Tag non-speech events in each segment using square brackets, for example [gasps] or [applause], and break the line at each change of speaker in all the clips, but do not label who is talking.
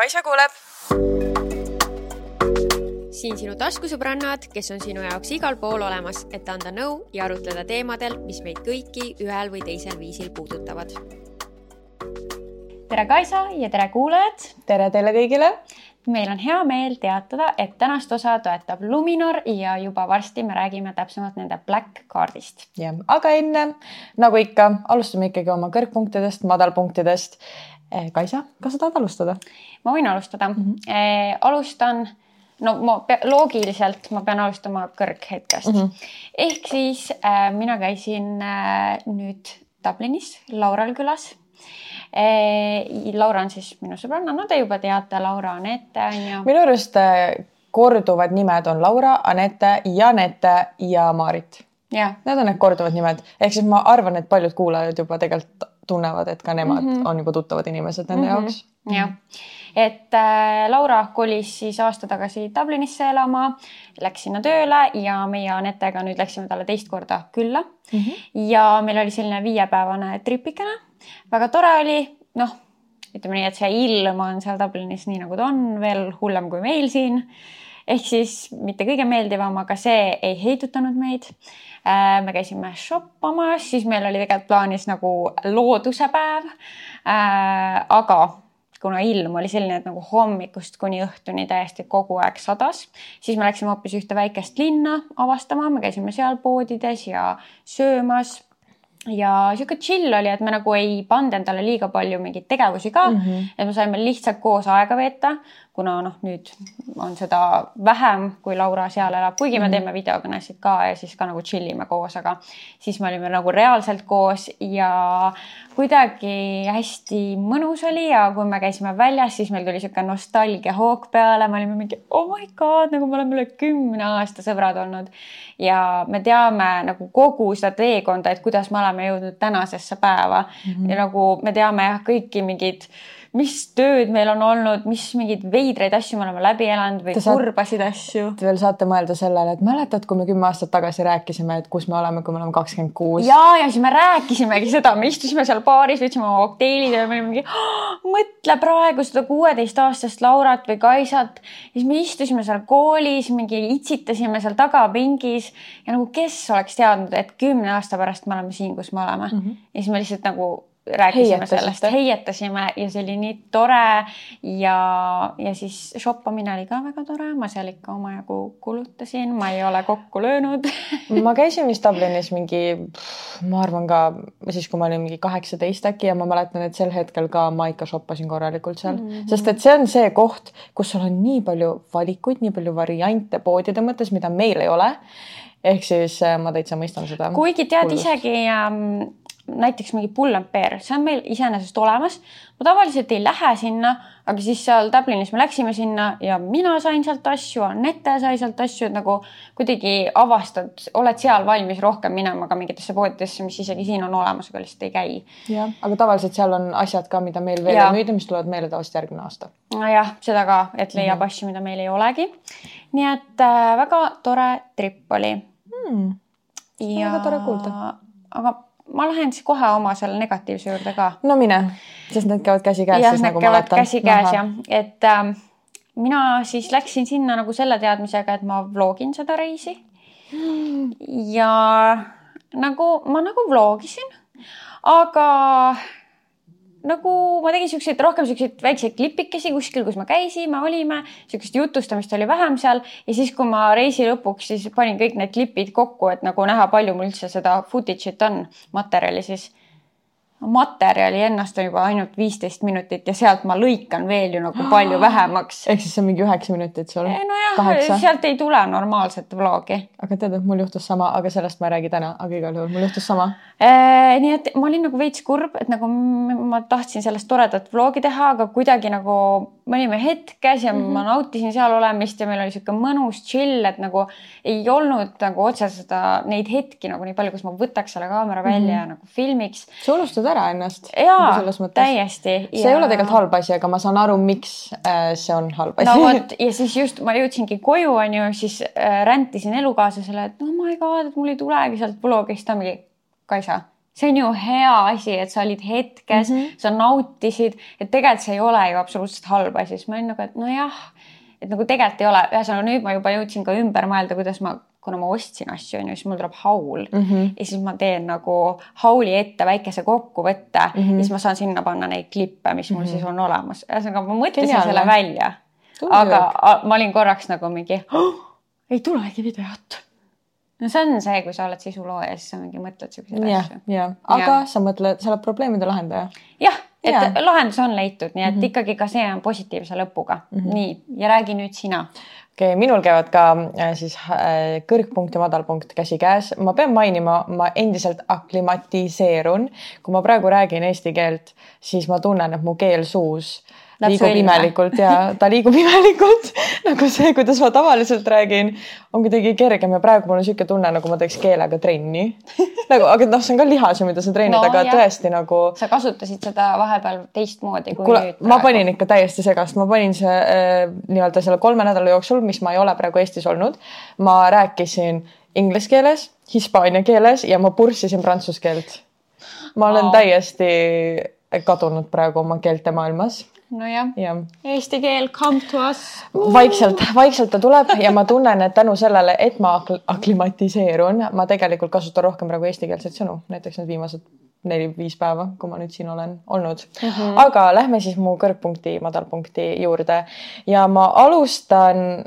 Kaisa kuuleb.
siin sinu taskusõbrannad, kes on sinu jaoks igal pool olemas, et anda nõu ja arutleda teemadel, mis meid kõiki ühel või teisel viisil puudutavad.
tere, Kaisa ja tere, kuulajad.
tere teile kõigile
meil on hea meel teatada, et tänast osa toetab Luminor ja juba varsti me räägime täpsemalt nende Black kaardist.
jah, aga enne nagu ikka, alustame ikkagi oma kõrgpunktidest, madalpunktidest. Eh, Kaisa, kas sa tahad alustada?
Ma võin alustada mm. -hmm. Alustan, no ma loogiliselt ma pean alustama kõrghetkest mm. -hmm. ehk siis äh, mina käisin äh, nüüd Dublinis Laural külas Eh, Laura on siis minu sõbranna, no te juba teate, Laura Anette on ju.
minu arust korduvad nimed on Laura, Anette, Janette ja Maarit. Need on need korduvad nimed, ehk siis ma arvan, et paljud kuulajad juba tegelikult tunnevad, et ka nemad mm -hmm. on juba tuttavad inimesed nende mm -hmm. jaoks.
jah, et äh, Laura kolis siis aasta tagasi Dublinisse elama, läks sinna tööle ja meie Anettega nüüd läksime talle teist korda külla mm. -hmm. ja meil oli selline viiepäevane tripikene väga tore oli, noh, ütleme nii, et see ilm on seal Dublinis nii nagu ta on, veel hullem kui meil siin. ehk siis mitte kõige meeldivam, aga see ei heidutanud meid. Äh, me käisime shoppamas, siis meil oli tegelikult plaanis nagu looduse päev. Äh, aga kuna ilm oli selline, et nagu hommikust kuni õhtuni täiesti kogu aeg sadas, siis me läksime hoopis ühte väikest linna avastama, me käisime seal poodides ja söömas ja sihuke chill oli, et me nagu ei pannud endale liiga palju mingeid tegevusi ka mm, -hmm. et me saime lihtsalt koos aega veeta, kuna noh, nüüd on seda vähem, kui Laura seal elab, kuigi me mm -hmm. teeme videokõnesid ka ja siis ka nagu chill ime koos, aga siis me olime nagu reaalselt koos ja kuidagi hästi mõnus oli ja kui me käisime väljas, siis meil tuli niisugune nostalgiahoog peale, me olime mingi oh my god, nagu me oleme üle kümne aasta sõbrad olnud. ja me teame nagu kogu seda teekonda, et kuidas me oleme jõudnud tänasesse päeva mm -hmm. ja nagu me teame jah, kõiki mingeid mis tööd meil on olnud, mis mingeid veidraid asju me oleme läbi elanud või te kurbasid asju.
Te veel saate mõelda sellele, et mäletad, kui me kümme aastat tagasi rääkisime, et kus me oleme, kui me oleme kakskümmend kuus.
ja, ja siis me rääkisimegi seda, me istusime seal baaris, võtsime oma kokteilid ja me olime mingi oh,, mõtle praegu seda kuueteistaastast Laurat või Kaisat. siis me istusime seal koolis, mingi itsitasime seal tagapingis ja nagu kes oleks teadnud, et kümne aasta pärast me oleme siin, kus me oleme mm. -hmm. ja siis me lihtsalt nagu rääkisime sellest, heietasime ja see oli nii tore ja, ja siis shoppamine oli ka väga tore, ma seal ikka omajagu kulutasin, ma ei ole kokku löönud [laughs]
ma käisin vist [laughs] Dublinis mingi, ma arvan ka siis, kui ma olin mingi kaheksateist äkki ja ma mäletan, et sel hetkel ka ma ikka shoppasin korralikult seal mm, -hmm. sest et see on see koht, kus sul on nii palju valikuid, nii palju variante poodide mõttes, mida meil ei ole ehk siis äh, ma täitsa mõistan seda.
kuigi tead kuulust. isegi ähm, näiteks mingi Pull and Bear, see on meil iseenesest olemas. ma tavaliselt ei lähe sinna, aga siis seal Dublinis me läksime sinna ja mina sain sealt asju, Anette sai sealt asju, et nagu kuidagi avastad, oled seal valmis rohkem minema ka mingitesse poodidesse, mis isegi siin on olemas, aga lihtsalt ei käi.
jah, aga tavaliselt seal on asjad ka, mida meil veel ja. ei müüda, mis tulevad meile tavaliselt järgmine aasta.
nojah, seda ka, et leiab mm -hmm. asju, mida meil ei olegi. nii et äh, väga tore trip oli
hmm.. ja väga tore kuulda.
aga ma lähen siis kohe oma selle negatiivse juurde ka.
no mine, sest need käivad käsikäes.
jah, need nagu käivad käsikäes jah, et äh, mina siis läksin sinna nagu selle teadmisega, et ma vlogin seda reisi ja nagu ma nagu vlogisin, aga nagu ma tegin siukseid rohkem siukseid väikseid klipikesi kuskil, kus me käisime, olime, siukest jutustamist oli vähem seal. Ja siis, kui ma reisi lõpuks siis panin kõik need klipid kokku, et nagu näha, palju mul üldse seda footage'it on, materjali siis materjali ennast on juba ainult viisteist minutit ja sealt ma lõikan veel ju nagu palju [gasps] vähemaks.
ehk siis see on mingi üheksa minutit sul?
nojah, sealt ei tule normaalset vlogi.
aga tead, et mul juhtus sama, aga sellest ma ei räägi täna, aga igal juhul mul juhtus sama
e,. nii et ma olin nagu veits kurb, et nagu ma tahtsin sellest toredat vlogi teha, aga kuidagi nagu me olime hetkes ja mm -hmm. ma nautisin seal olemist ja meil oli sihuke mõnus chill, et nagu ei olnud nagu otse seda, neid hetki nagu nii palju, kus ma võtaks selle kaamera välja mm -hmm. ja nagu filmiks.
sa unustad ära ennast.
jaa, nagu täiesti.
see ja... ei ole tegelikult halb asi, aga ma saan aru, miks äh, see on halb asi.
no vot ja siis just ma jõudsingi koju, onju, siis äh, räntisin elukaaslasele, et oh my god, et mul ei tulegi sealt blogist, ta mingi, Kaisa see on ju hea asi, et sa olid hetkes mm, -hmm. sa nautisid, et tegelikult see ei ole ju absoluutselt halb asi, siis ma olin nagu, et nojah, et nagu tegelikult ei ole, ühesõnaga nüüd ma juba jõudsin ka ümber mõelda, kuidas ma kuna ma ostsin asju, onju, siis mul tuleb haul mm -hmm. ja siis ma teen nagu hauli ette väikese kokkuvõtte mm -hmm. ja siis ma saan sinna panna neid klippe, mis mul mm -hmm. siis on olemas. ühesõnaga ma mõtlesin Geniaalne. selle välja, aga ma olin korraks nagu mingi oh, ei tulegi videot no see on see, kui sa oled sisulooja, siis sa mingi mõtled siukseid asju.
ja, aga ja. sa mõtled, sa oled probleemide lahendaja.
jah, et ja. lahendus on leitud, nii et mm -hmm. ikkagi ka see on positiivse lõpuga mm. -hmm. nii ja räägi nüüd sina
okei okay,, minul käivad ka äh, siis äh, kõrgpunkt ja madalpunkt käsikäes. ma pean mainima, ma endiselt aklimatiseerun. kui ma praegu räägin eesti keelt, siis ma tunnen, et mu keel suus liigub imelikult ja ta liigub [laughs] imelikult nagu see, kuidas ma tavaliselt räägin, on kuidagi kergem ja praegu mul on niisugune tunne, nagu ma teeks keelega trenni [laughs] nagu, aga noh, see on ka lihas ju, mida sa treenid no,, aga jah. tõesti nagu.
sa kasutasid seda vahepeal teistmoodi kui
Kule,
nüüd.
ma panin ikka täiesti segast, ma panin see äh, nii-öelda selle kolme nädala jooksul, mis ma ei ole praegu Eestis olnud, ma rääkisin inglise keeles, hispaania keeles ja ma purssisin prantsuse keelt. ma olen wow. täiesti kadunud praegu oma keelte maailmas
nojah ja., eesti keel come to us.
vaikselt, vaikselt ta tuleb ja ma tunnen, et tänu sellele, et ma aklimatiseerun, ma tegelikult kasutan rohkem praegu eestikeelseid sõnu, näiteks need viimased neli-viis päeva, kui ma nüüd siin olen olnud mm. -hmm. aga lähme siis mu kõrgpunkti, madalpunkti juurde ja ma alustan,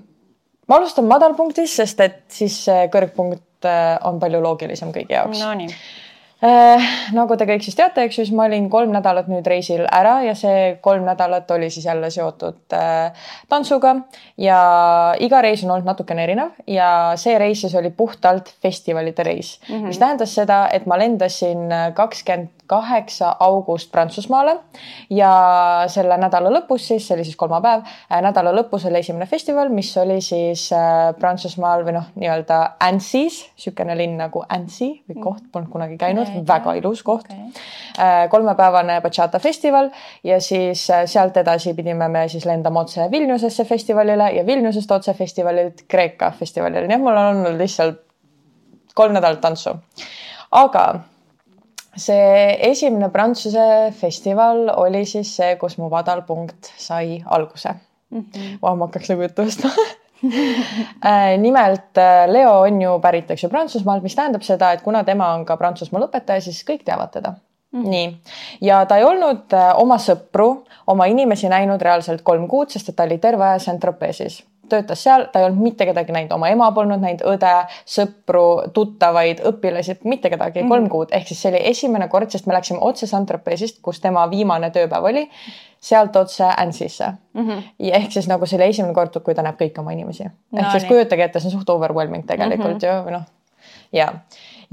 ma alustan madalpunktist, sest et siis kõrgpunkt äh, on palju loogilisem kõigi jaoks
no,.
Äh, nagu te kõik siis teate, eks ju, siis ma olin kolm nädalat nüüd reisil ära ja see kolm nädalat oli siis jälle seotud äh, tantsuga ja iga reis on olnud natukene erinev ja see reis siis oli puhtalt festivalide reis mm, -hmm. mis tähendas seda, et ma lendasin kakskümmend kaheksa august Prantsusmaale ja selle nädala lõpus siis, see oli siis kolmapäev, äh, nädala lõpus oli esimene festival, mis oli siis äh, Prantsusmaal või noh, nii-öelda Annecy's, niisugune linn nagu Annecy või koht, polnud kunagi käinud, väga ilus koht. Okay.. Äh, kolmepäevane bachata festival ja siis sealt edasi pidime me siis lendama otse Vilniusesse festivalile ja Vilniusest otse festivalilt Kreeka festivalile, nii et mul on olnud lihtsalt kolm nädalat tantsu. aga see esimene Prantsuse festival oli siis see, kus mu madalpunkt sai alguse mm. -hmm. Vau, ma hakkaks nagu juttu ostma [laughs] äh, nimelt äh, Leo on ju pärit, eks ju, Prantsusmaalt, mis tähendab seda, et kuna tema on ka Prantsusmaa lõpetaja, siis kõik teavad teda mm. -hmm. nii, ja ta ei olnud äh, oma sõpru, oma inimesi näinud reaalselt kolm kuud, sest et ta oli terve aja Saint-Tropez'is töötas seal, ta ei olnud mitte kedagi näinud, oma ema polnud näinud, õde, sõpru, tuttavaid, õpilasi, mitte kedagi mm, -hmm. kolm kuud, ehk siis see oli esimene kord, sest me läksime otse Saint-Tropez'ist, kus tema viimane tööpäev oli, sealt otse Annecy'sse mm. -hmm. ja ehk siis nagu see oli esimene kord, kui ta näeb kõiki oma inimesi. ehk no, siis kujutage ette, see on suht overwhelming tegelikult mm -hmm. ju, noh, ja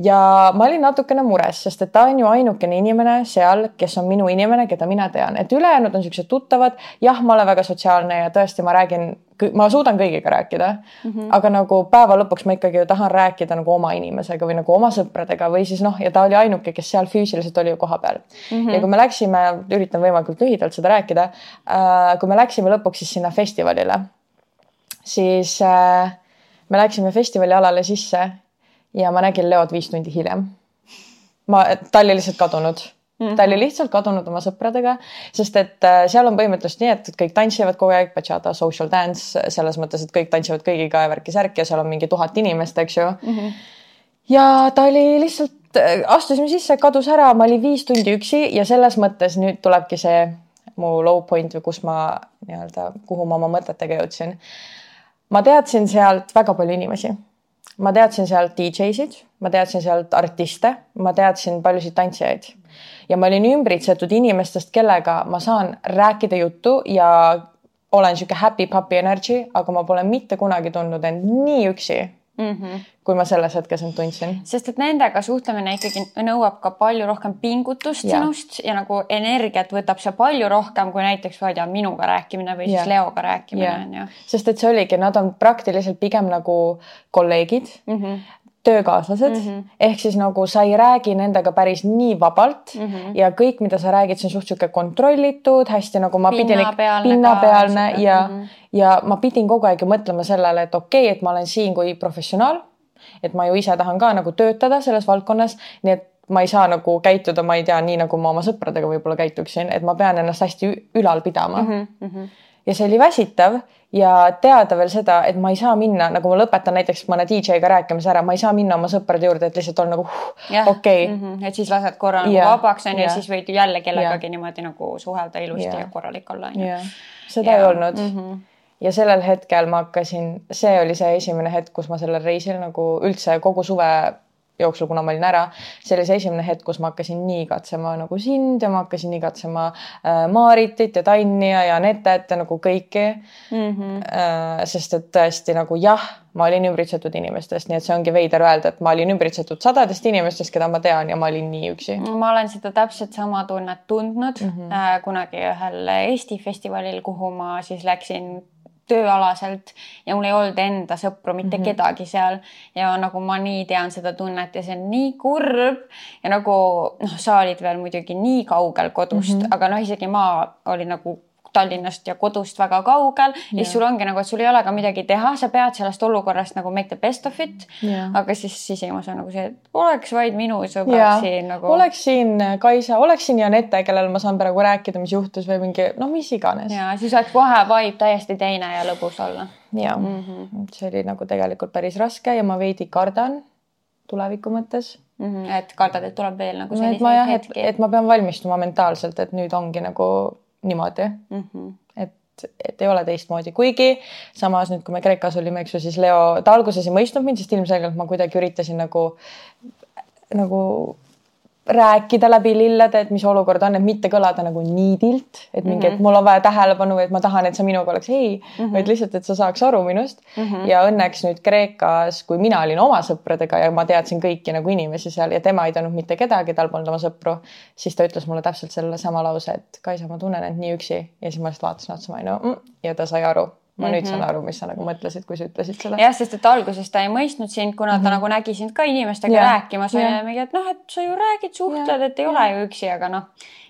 ja ma olin natukene mures, sest et ta on ju ainukene inimene seal, kes on minu inimene, keda mina tean, et ülejäänud on siuksed tuttavad. jah, ma olen väga sotsiaalne ja tõesti, ma räägin, ma suudan kõigiga rääkida mm. -hmm. aga nagu päeva lõpuks ma ikkagi ju tahan rääkida nagu oma inimesega või nagu oma sõpradega või siis noh, ja ta oli ainuke, kes seal füüsiliselt oli ju kohapeal mm. -hmm. ja kui me läksime, üritan võimalikult lühidalt seda rääkida äh,. kui me läksime lõpuks siis sinna festivalile, siis äh, me läksime festivali alale sisse ja ma nägin Leod viis tundi hiljem. ma, ta oli lihtsalt kadunud mm. -hmm. ta oli lihtsalt kadunud oma sõpradega, sest et äh, seal on põhimõtteliselt nii, et kõik tantsivad kogu aeg, bachata, social dance selles mõttes, et kõik tantsivad kõigiga ja värki-särki ja seal on mingi tuhat inimest, eks ju mm. -hmm. ja ta oli lihtsalt, äh, astusime sisse, kadus ära, ma olin viis tundi üksi ja selles mõttes nüüd tulebki see mu low point või kus ma nii-öelda, kuhu ma oma mõtetega jõudsin. ma teadsin sealt väga palju inimesi ma teadsin sealt DJ-sid, ma teadsin sealt artiste, ma teadsin paljusid tantsijaid. Ja ma olin ümbritsetud inimestest, kellega ma saan rääkida juttu ja olen sihuke happy puppy energy, aga ma pole mitte kunagi tundnud end nii üksi mm. -hmm kui ma selles hetkes end tundsin.
sest et nendega suhtlemine ikkagi nõuab ka palju rohkem pingutust ja. sinust ja nagu energiat võtab see palju rohkem kui näiteks, ma ei tea, minuga rääkimine või ja. siis Leoga rääkimine on ju.
sest et see oligi, nad on praktiliselt pigem nagu kolleegid mm. -hmm töökaaslased mm -hmm. ehk siis nagu sa ei räägi nendega päris nii vabalt mm -hmm. ja kõik, mida sa räägid, see on suht sihuke kontrollitud, hästi nagu ma pidin pinnapealne ja mm, -hmm. ja ma pidin kogu aeg ju mõtlema sellele, et okei okay,, et ma olen siin kui professionaal et ma ju ise tahan ka nagu töötada selles valdkonnas, nii et ma ei saa nagu käituda, ma ei tea, nii nagu ma oma sõpradega võib-olla käituksin, et ma pean ennast hästi ülal pidama mm. -hmm. Ja see oli väsitav ja teada veel seda, et ma ei saa minna, nagu ma lõpetan näiteks mõne DJ-ga rääkimise ära, ma ei saa minna oma sõprade juurde, et lihtsalt olla nagu okei okay.
mm, -hmm. et siis lased korra nagu vabaks onju ja siis võid jälle kellegagi
Jah.
niimoodi nagu suhelda ilusti
Jah.
ja korralik olla onju.
seda ei olnud mm. -hmm. ja sellel hetkel ma hakkasin, see oli see esimene hetk, kus ma sellel reisil nagu üldse kogu suve jooksul, kuna ma olin ära, see oli see esimene hetk, kus ma hakkasin nii igatsema nagu sind ja ma hakkasin igatsema äh, Maaritit ja Tanja ja Netet ja nagu kõiki
Mm -hmm.
äh,. sest et tõesti nagu jah, ma olin ümbritsetud inimestest, nii et see ongi veider öelda, et ma olin ümbritsetud sadadest inimestest, keda ma tean ja ma olin nii üksi.
ma olen seda täpselt sama tunnet tundnud mm. -hmm. äh, kunagi ühel Eesti festivalil, kuhu ma siis läksin tööalaselt ja mul ei olnud enda sõpru mitte mm -hmm. kedagi seal ja nagu ma nii tean seda tunnet ja see on nii kurb ja nagu noh, sa olid veel muidugi nii kaugel kodust mm, -hmm. aga noh, isegi ma olin nagu Tallinnast ja kodust väga kaugel ja siis sul ongi nagu, et sul ei ole ka midagi teha, sa pead sellest olukorrast nagu make the best of it.
Jah.
aga siis sisimas on nagu see, et oleks vaid minu sõbrad
ja
siin nagu.
oleks siin Kaisa, oleks siin Janette, kellel ma saan praegu rääkida, mis juhtus või mingi no mis iganes.
ja siis oleks kohe vibe täiesti teine ja lõbus olla.
ja mm -hmm. see oli nagu tegelikult päris raske ja ma veidi kardan tuleviku mõttes.
et kardad, et tuleb veel nagu selliseid
et,
hetki.
et ma pean valmistuma mentaalselt, et nüüd ongi nagu niimoodi
Mm -hmm.
et, et ei ole teistmoodi, kuigi samas nüüd, kui me Kreekas olime, eks ju, siis Leo, ta alguses ei mõistnud mind, sest ilmselgelt ma kuidagi üritasin nagu, nagu rääkida läbi lillede, et mis olukord on, et mitte kõlada nagu niidilt, et mingi, et mul on vaja tähelepanu või et ma tahan, et sa minuga oleks ei mm, -hmm. vaid lihtsalt, et sa saaks aru minust mm. -hmm. ja õnneks nüüd Kreekas, kui mina olin oma sõpradega ja ma teadsin kõiki nagu inimesi seal ja tema ei teadnud mitte kedagi, tal polnud oma sõpru, siis ta ütles mulle täpselt selle sama lause, et Kaisa, ma tunnen end nii üksi ja siis ma lihtsalt vaatasin otsa, ma olin no, mm, ja ta sai aru. Ma mm -hmm. nüüd saan aru, mis sa nagu mõtlesid, kui sa ütlesid seda.
jah, sest et alguses ta ei mõistnud sind, kuna ta nagu nägi sind ka inimestega
Jah.
rääkimas ja
Jah.
mingi, et noh, et sa ju räägid, suhtled, et ei ole ju üksi, aga noh,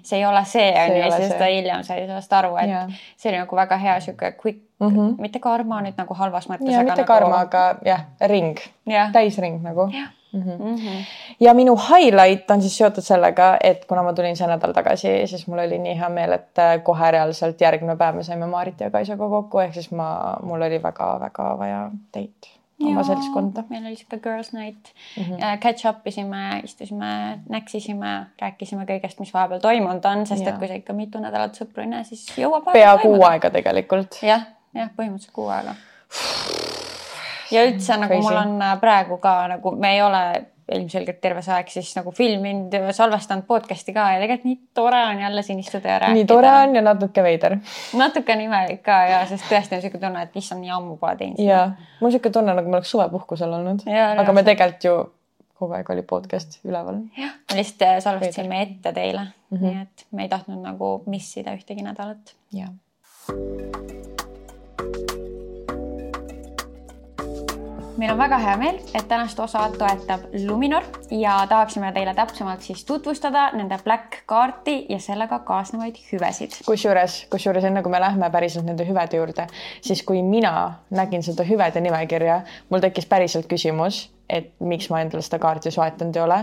see ei ole see ja
ole
siis ta hiljem sai sellest aru, et
Jah.
see oli nagu väga hea sihuke quick mm,
Mhm.
-hmm. mitte karma nüüd nagu halvas mõttes,
ja
aga
mitte
nagu...
karma, aga jah, ring,
jah,
täisring nagu.
Mm -hmm.
ja minu highlight on siis seotud sellega, et kuna ma tulin see nädal tagasi, siis mul oli nii hea meel, et äh, kohe reaalselt järgmine päev me saime Maarit ja Kaisaga kokku, ehk siis ma, mul oli väga-väga vaja teid, oma seltskonda.
meil oli sihuke girls night mm, -hmm. catch up isime, istusime, näksisime, rääkisime kõigest, mis vahepeal toimunud on, sest
Jaa.
et kui sa ikka mitu nädalat sõpru ei näe, siis jõuab
pea kuu. aega tegelikult.
jah, jah, põhimõtteliselt kuu aega. Ja üldse nagu
Crazy.
mul on äh, praegu ka nagu me ei ole ilmselgelt terve see aeg siis nagu filminud, salvestanud podcast'i ka ja tegelikult nii tore on jälle siin istuda ja rääkida.
nii tore on ja natuke veider.
natuke on imelik ka ja sest tõesti on siuke tunne, et issand, nii ammu pole teinud.
ja mul on niisugune tunne, nagu me oleks suvepuhkusel olnud, aga me tegelikult ju kogu aeg oli podcast üleval.
jah, me lihtsalt äh, salvestasime ette teile mm, -hmm. nii et me ei tahtnud nagu missida ühtegi nädalat.
jah.
Meil on väga hea meel, et tänast osa toetab Luminor ja tahaksime teile täpsemalt siis tutvustada nende Black kaarti ja sellega kaasnevaid hüvesid.
kusjuures, kusjuures enne kui me lähme päriselt nende hüvede juurde, siis kui mina nägin seda hüvede nimekirja, mul tekkis päriselt küsimus, et miks ma endale seda kaarti soetanud ei ole,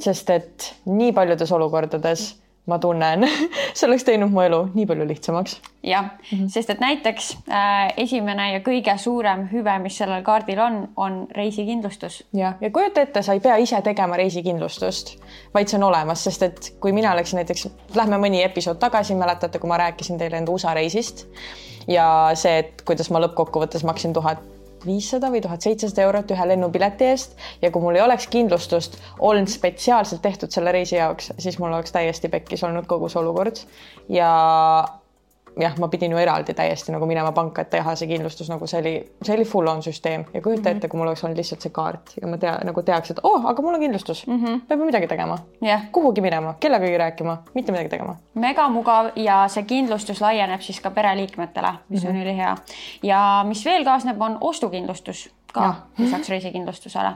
sest et nii paljudes olukordades ma tunnen, [laughs] see oleks teinud mu elu nii palju lihtsamaks.
jah mm, -hmm. sest et näiteks äh, esimene ja kõige suurem hüve, mis sellel kaardil on, on reisikindlustus.
jah, ja kujuta ette, sa ei pea ise tegema reisikindlustust, vaid see on olemas, sest et kui mina läksin näiteks, lähme mõni episood tagasi, mäletate, kui ma rääkisin teile enda USA reisist ja see, et kuidas ma lõppkokkuvõttes maksin tuhat viissada või tuhat seitsesada eurot ühe lennupileti eest. Ja kui mul ei oleks kindlustust olnud spetsiaalselt tehtud selle reisi jaoks, siis mul oleks täiesti pekkis olnud kogu see olukord. Ja jah, ma pidin ju eraldi täiesti nagu minema panka, et teha see kindlustus, nagu see oli, see oli full on süsteem ja kujuta mm -hmm. ette, kui mul oleks olnud lihtsalt see kaart ja ma tea nagu teaks, et oh, aga mul on kindlustus mm, -hmm. ma ei pea midagi tegema,
jah,
kuhugi minema, kellegagi rääkima, mitte midagi tegema.
megamugav ja see kindlustus laieneb siis ka pereliikmetele, mis mm -hmm. on ülihea. ja mis veel kaasneb, on ostukindlustus ka [laughs] lisaks reisikindlustusele.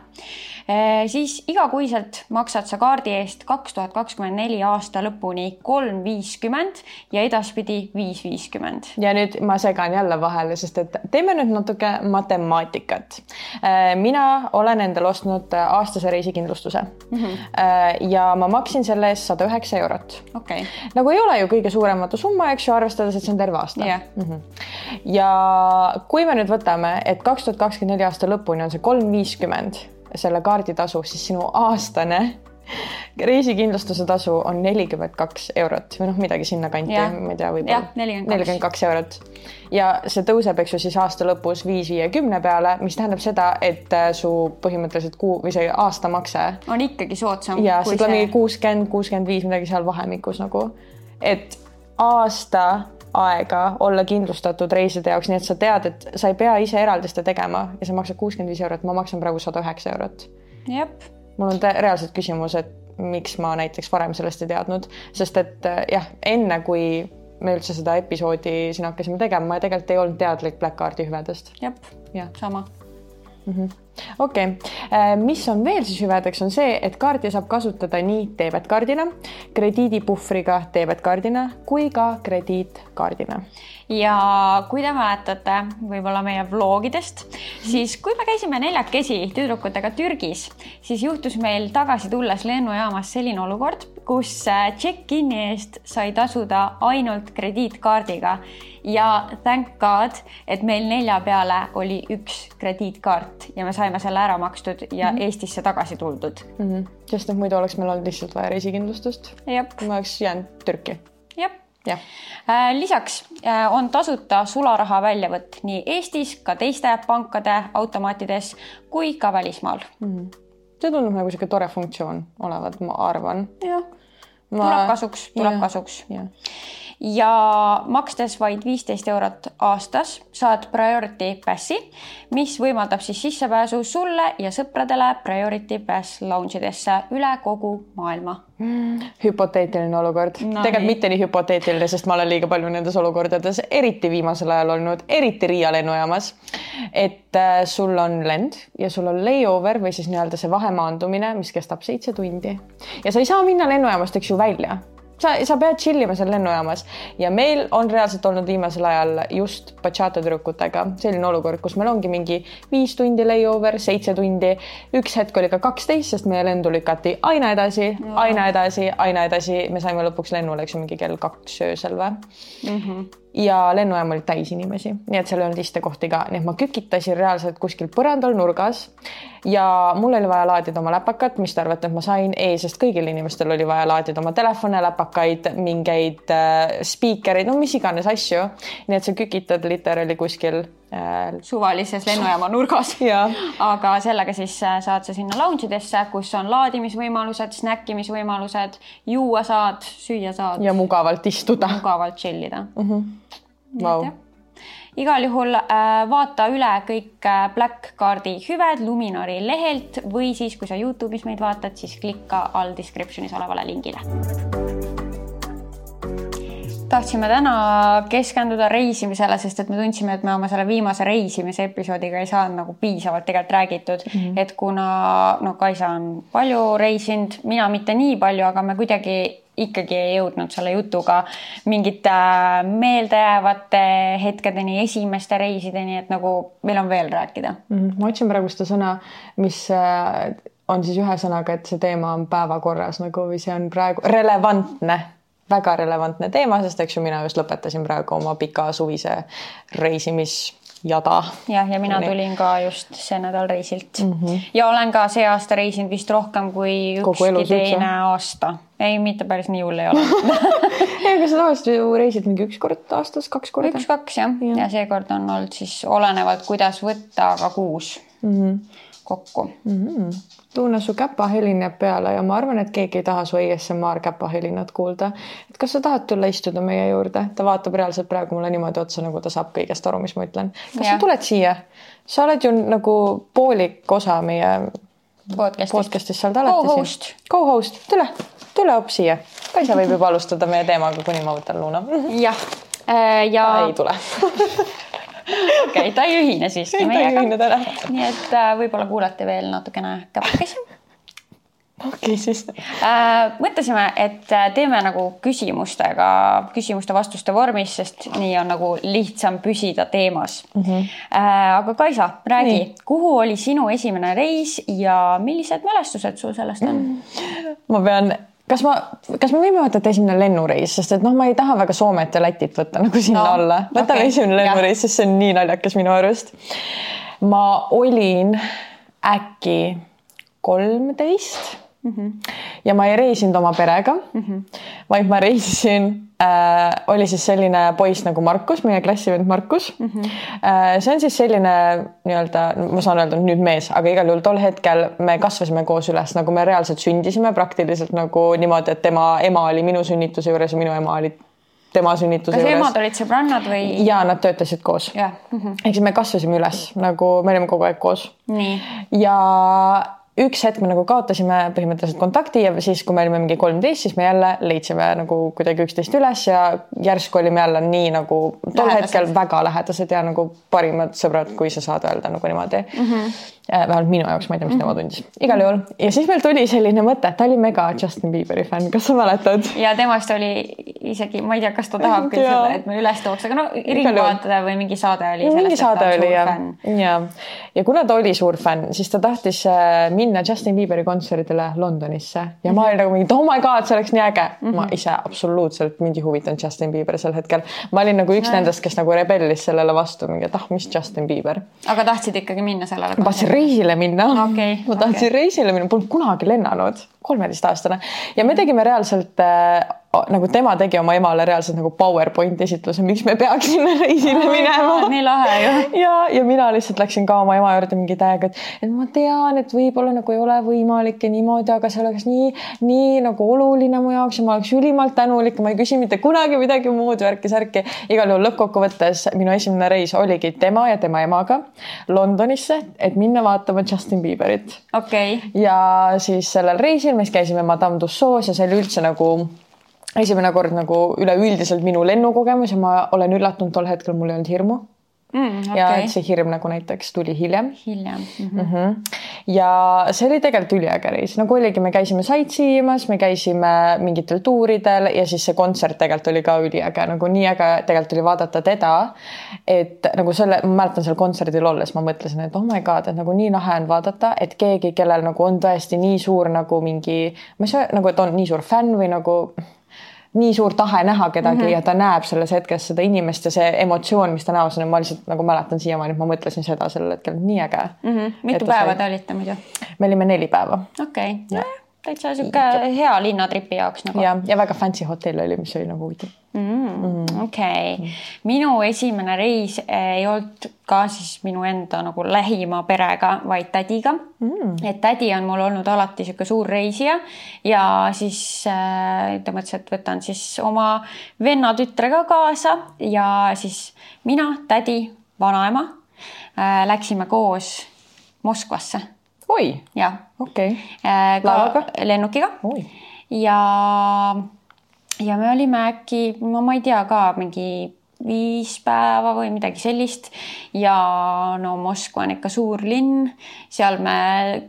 siis igakuiselt maksad sa kaardi eest kaks tuhat kakskümmend neli aasta lõpuni kolm viiskümmend ja edaspidi viis viiskümmend.
ja nüüd ma segan jälle vahele, sest et teeme nüüd natuke matemaatikat. mina olen endale ostnud aastase reisikindlustuse mm. -hmm. ja ma maksin selle eest sada üheksa eurot.
okei,
nagu ei ole ju kõige suurematu summa, eks ju, arvestades, et see on terve aasta
Jah.
mm. -hmm. ja kui me nüüd võtame, et kaks tuhat kakskümmend neli aasta lõpuni on see kolm viiskümmend selle kaarditasu, siis sinu aastane reisikindlustuse tasu on nelikümmend kaks eurot või noh, midagi sinnakanti, ma ei tea, võib-olla
42.
nelikümmend kaks eurot. ja see tõuseb, eks ju, siis aasta lõpus viis viiekümne peale, mis tähendab seda, et äh, su põhimõtteliselt kuu või see aastamakse
on ikkagi soodsam.
ja see tuleb mingi kuuskümmend, kuuskümmend viis, midagi seal vahemikus nagu, et aasta aega olla kindlustatud reiside jaoks, nii et sa tead, et sa ei pea ise eraldiste tegema ja sa maksad kuuskümmend viis eurot, ma maksan praegu sada üheksa eurot. mul on reaalselt küsimus, et miks ma näiteks varem sellest ei teadnud, sest et äh, jah, enne kui me üldse seda episoodi siin hakkasime tegema, ma tegelikult ei olnud teadlik Black Cardi hüvedest.
jah,
jah,
sama.
okei okay., mis on veel siis hüvedeks, on see, et kaarti saab kasutada nii debetkaardina, krediidipuhvriga debetkaardina kui ka krediitkaardina.
ja kui te mäletate võib-olla meie vlogidest, siis kui me käisime neljakesi tüdrukutega Türgis, siis juhtus meil tagasi tulles lennujaamas selline olukord, kus äh, check-in'i eest sai tasuda ainult krediitkaardiga ja thank god, et meil nelja peale oli üks krediitkaart ja me saime selle ära makstud ja mm -hmm. Eestisse tagasi tuldud.
mm. -hmm. sest et muidu oleks meil olnud lihtsalt vaja reisikindlustust. ma oleks jäänud Türki.
jah
jah,
Äh, lisaks äh, on tasuta sularaha väljavõtt nii Eestis, ka teiste pankade automaatides kui ka välismaal.
See tundub nagu sihuke tore funktsioon olevat, ma arvan.
jah, tuleb kasuks, tuleb kasuks. Ja makstes vaid viisteist eurot aastas saad Priority Passi, mis võimaldab siis sissepääsu sulle ja sõpradele Priority Pass lounge idesse üle kogu maailma.
hüpoteetiline olukord
no,,
tegelikult
nii.
mitte nii hüpoteetiline, sest ma olen liiga palju nendes olukordades, eriti viimasel ajal olnud, eriti Riia lennujaamas. et äh, sul on lend ja sul on layover või siis nii-öelda see vahemaandumine, mis kestab seitse tundi ja sa ei saa minna lennujaamast, eks ju, välja sa, sa pead chill ima seal lennujaamas. Ja meil on reaalselt olnud viimasel ajal just bachata tüdrukutega selline olukord, kus meil ongi mingi viis tundi layover, seitse tundi, üks hetk oli ka kaksteist, sest meie lendu lükati aina edasi, aina edasi, aina edasi, me saime lõpuks lennule, eks ju, mingi kell kaks öösel või? Mm. -hmm ja lennujaam oli täis inimesi, nii et seal ei olnud istekohti ka, nii et ma kükitasin reaalselt kuskil põrandal nurgas ja mul oli vaja laadida oma läpakat, mis te arvate, et ma sain ei, sest kõigil inimestel oli vaja laadida oma telefone, läpakaid, mingeid äh, spiikereid, no mis iganes asju. nii et sa kükitad literaali kuskil.
Suvalises lennujaama nurgas. [laughs] aga sellega siis äh, saad sa sinna lounge idesse, kus on laadimisvõimalused, snäkkimisvõimalused, juua saad, süüa saad
ja mugavalt istuda.
mugavalt chill ida mm. -hmm.
Vau.
igal juhul äh, vaata üle kõik äh, Black Cardi hüved Luminori lehelt või siis, kui sa Youtube'is meid vaatad, siis klikka all description'is olevale lingile. Tahtsime täna keskenduda reisimisele, sest et me tundsime, et me oma selle viimase reisimise episoodiga ei saanud nagu piisavalt tegelikult räägitud mm, -hmm. et kuna no Kaisa on palju reisinud, mina mitte nii palju, aga me kuidagi ikkagi ei jõudnud selle jutuga mingite meeldejäävate hetkedeni, esimeste reisideni, et nagu meil on veel rääkida.
Mhm, ma otsin praegu seda sõna, mis äh, on siis ühe sõnaga, et see teema on päevakorras nagu või see on praegu relevantne, väga relevantne teema, sest eks ju mina just lõpetasin praegu oma pika suvise reisimisjada.
jah, ja mina
Nii.
tulin ka just see nädal reisilt mm. -hmm. ja olen ka see aasta reisinud vist rohkem kui ükski teine aasta. ei, mitte päris nii hull ei ole. [laughs]
ei, aga sa tavaliselt ju reisid mingi üks kord aastas, kaks korda.
üks-kaks jah ja., ja seekord on olnud siis olenevalt, kuidas võtta, aga kuus mm -hmm. kokku.
Tuune, su käpahelin jääb peale ja ma arvan, et keegi ei taha su ASMR käpahelinat kuulda. et kas sa tahad tulla istuda meie juurde? ta vaatab reaalselt praegu mulle niimoodi otsa, nagu ta saab kõigest aru, mis ma ütlen. kas
Jah.
sa tuled siia? sa oled ju nagu poolik osa meie
podcast'ist.
podcast'ist, sa oled alati
Co-host.
siin. Co-host, tule, tule hoopis siia. Kaisa võib juba alustada meie teemaga, kuni ma võtan Luuna.
jah, ja
ei tule. [laughs]
okei ta ei ühine siiski
täna.
nii et äh, võib-olla kuulate veel natukene käpakesi
okei okay, siis
äh,. mõtlesime, et äh, teeme nagu küsimustega, küsimuste-vastuste vormis, sest nii on nagu lihtsam püsida teemas mm. -hmm. Äh, aga Kaisa, räägi, kuhu oli sinu esimene reis ja millised mälestused sul sellest on mm?
-hmm. ma pean kas ma, kas me võime võtta, et esimene lennureis, sest et noh, ma ei taha väga Soomet ja Lätit võtta nagu sinna no, alla. võtame okay. esimene lennureis, sest see on nii naljakas minu arust. ma olin äkki kolmteist mm. -hmm. ja ma ei reisinud oma perega mm, -hmm. vaid ma reisisin äh,, oli siis selline poiss nagu Markus, meie klassivend Markus mm. -hmm. Äh, see on siis selline nii-öelda, ma saan öelda nüüd mees, aga igal juhul tol hetkel me kasvasime koos üles, nagu me reaalselt sündisime praktiliselt nagu niimoodi, et tema ema oli minu sünnituse juures ja minu ema oli tema sünnituse
kas
juures.
emad olid sõbrannad või?
ja nad töötasid koos yeah.. Mm -hmm. ehk siis me kasvasime üles nagu me olime kogu aeg koos. ja üks hetk me nagu kaotasime põhimõtteliselt kontakti ja siis, kui me olime mingi kolmteist, siis me jälle leidsime nagu kuidagi üksteist üles ja järsku olime jälle nii nagu tol lähedased. hetkel väga lähedased ja nagu parimad sõbrad, kui sa saad öelda nagu niimoodi mm. -hmm. vähemalt minu jaoks, ma ei tea, mis mm -hmm. tema tundis. igal juhul ja siis meil tuli selline mõte, ta oli mega Justin Bieberi fänn, kas sa mäletad?
ja temast oli isegi, ma ei tea, kas ta tahab küll seda, et me üles tooks, aga no Ringvaataja või mingi saade oli.
mingi saade oli ja, ja, ja kuna ta oli suur fänn, siis ta tahtis äh, minna Justin Bieberi kontserdile Londonisse ja mm -hmm. ma olin nagu mingi, oh my god, see oleks nii äge mm. -hmm. ma ise absoluutselt mind ei huvitanud Justin Bieber sel hetkel. ma olin nagu üks no. nendest, kes nagu rebellis sellele vastu, mingi, et ah, mis Justin Bieber.
aga tahtsid ikkagi minna sellele?
ma tahtsin reisile minna okay,. ma tahtsin okay. reisile minna, polnud kunagi lennanud, kolmeteistaastane ja me tegime reaalselt äh, nagu tema tegi oma emale reaalselt nagu PowerPoint esitluse, miks me peaks sinna [laughs] reisile minema. [laughs]
nii lahe ju.
ja, ja mina lihtsalt läksin ka oma ema juurde mingi täiega, et, et ma tean, et võib-olla nagu ei ole võimalik ja niimoodi, aga see oleks nii, nii nagu oluline mu jaoks ja ma oleks ülimalt tänulik ma ei küsi mitte kunagi midagi muud värki-särki. igal juhul lõppkokkuvõttes minu esimene reis oligi tema ja tema emaga Londonisse, et minna vaatama Justin Bieberit.
okei okay..
ja siis sellel reisil me siis käisime Madame Tussauds ja see oli üldse nagu esimene kord nagu üleüldiselt minu lennukogemus ja ma olen üllatunud, tol hetkel mul ei olnud hirmu mm,. Okay. ja et see hirm nagu näiteks tuli hiljem.
hiljem mm.
-hmm. Mm -hmm. ja see oli tegelikult üliäge reis, nagu oligi, me käisime sightsee imas, me käisime mingitel tuuridel ja siis see kontsert tegelikult oli ka üliäge, nagu nii äge tegelikult oli vaadata teda. et nagu selle, ma mäletan seal kontserdil olles ma mõtlesin, et oh my god, et nagu nii lahe on vaadata, et keegi, kellel nagu on tõesti nii suur nagu mingi, ma ei saa nagu, et on nii suur fänn või nagu nii suur tahe näha kedagi mm -hmm. ja ta näeb selles hetkes seda inimest ja see emotsioon, mis ta näos on, ma lihtsalt nagu mäletan siiamaani, et ma mõtlesin seda sellel hetkel, nii äge
mm. -hmm. mitu päeva sai... te olite muidu?
me olime neli päeva.
okei okay., täitsa sihuke hea linnatripi jaoks nagu.
ja, ja väga fancy hotell oli, mis oli nagu huvitav
mm,. Mm. okei okay. mm., minu esimene reis ei olnud ka siis minu enda nagu lähima perega, vaid tädiga mm.. et tädi on mul olnud alati sihuke suur reisija ja siis äh, ta mõtles, et võtan siis oma venna tütre ka kaasa ja siis mina, tädi, vanaema äh, läksime koos Moskvasse.
oi.
jah.
Okei okay.
äh,. laevaga? lennukiga. ja ja me olime äkki, no ma ei tea ka mingi viis päeva või midagi sellist. ja no Moskva on ikka suur linn, seal me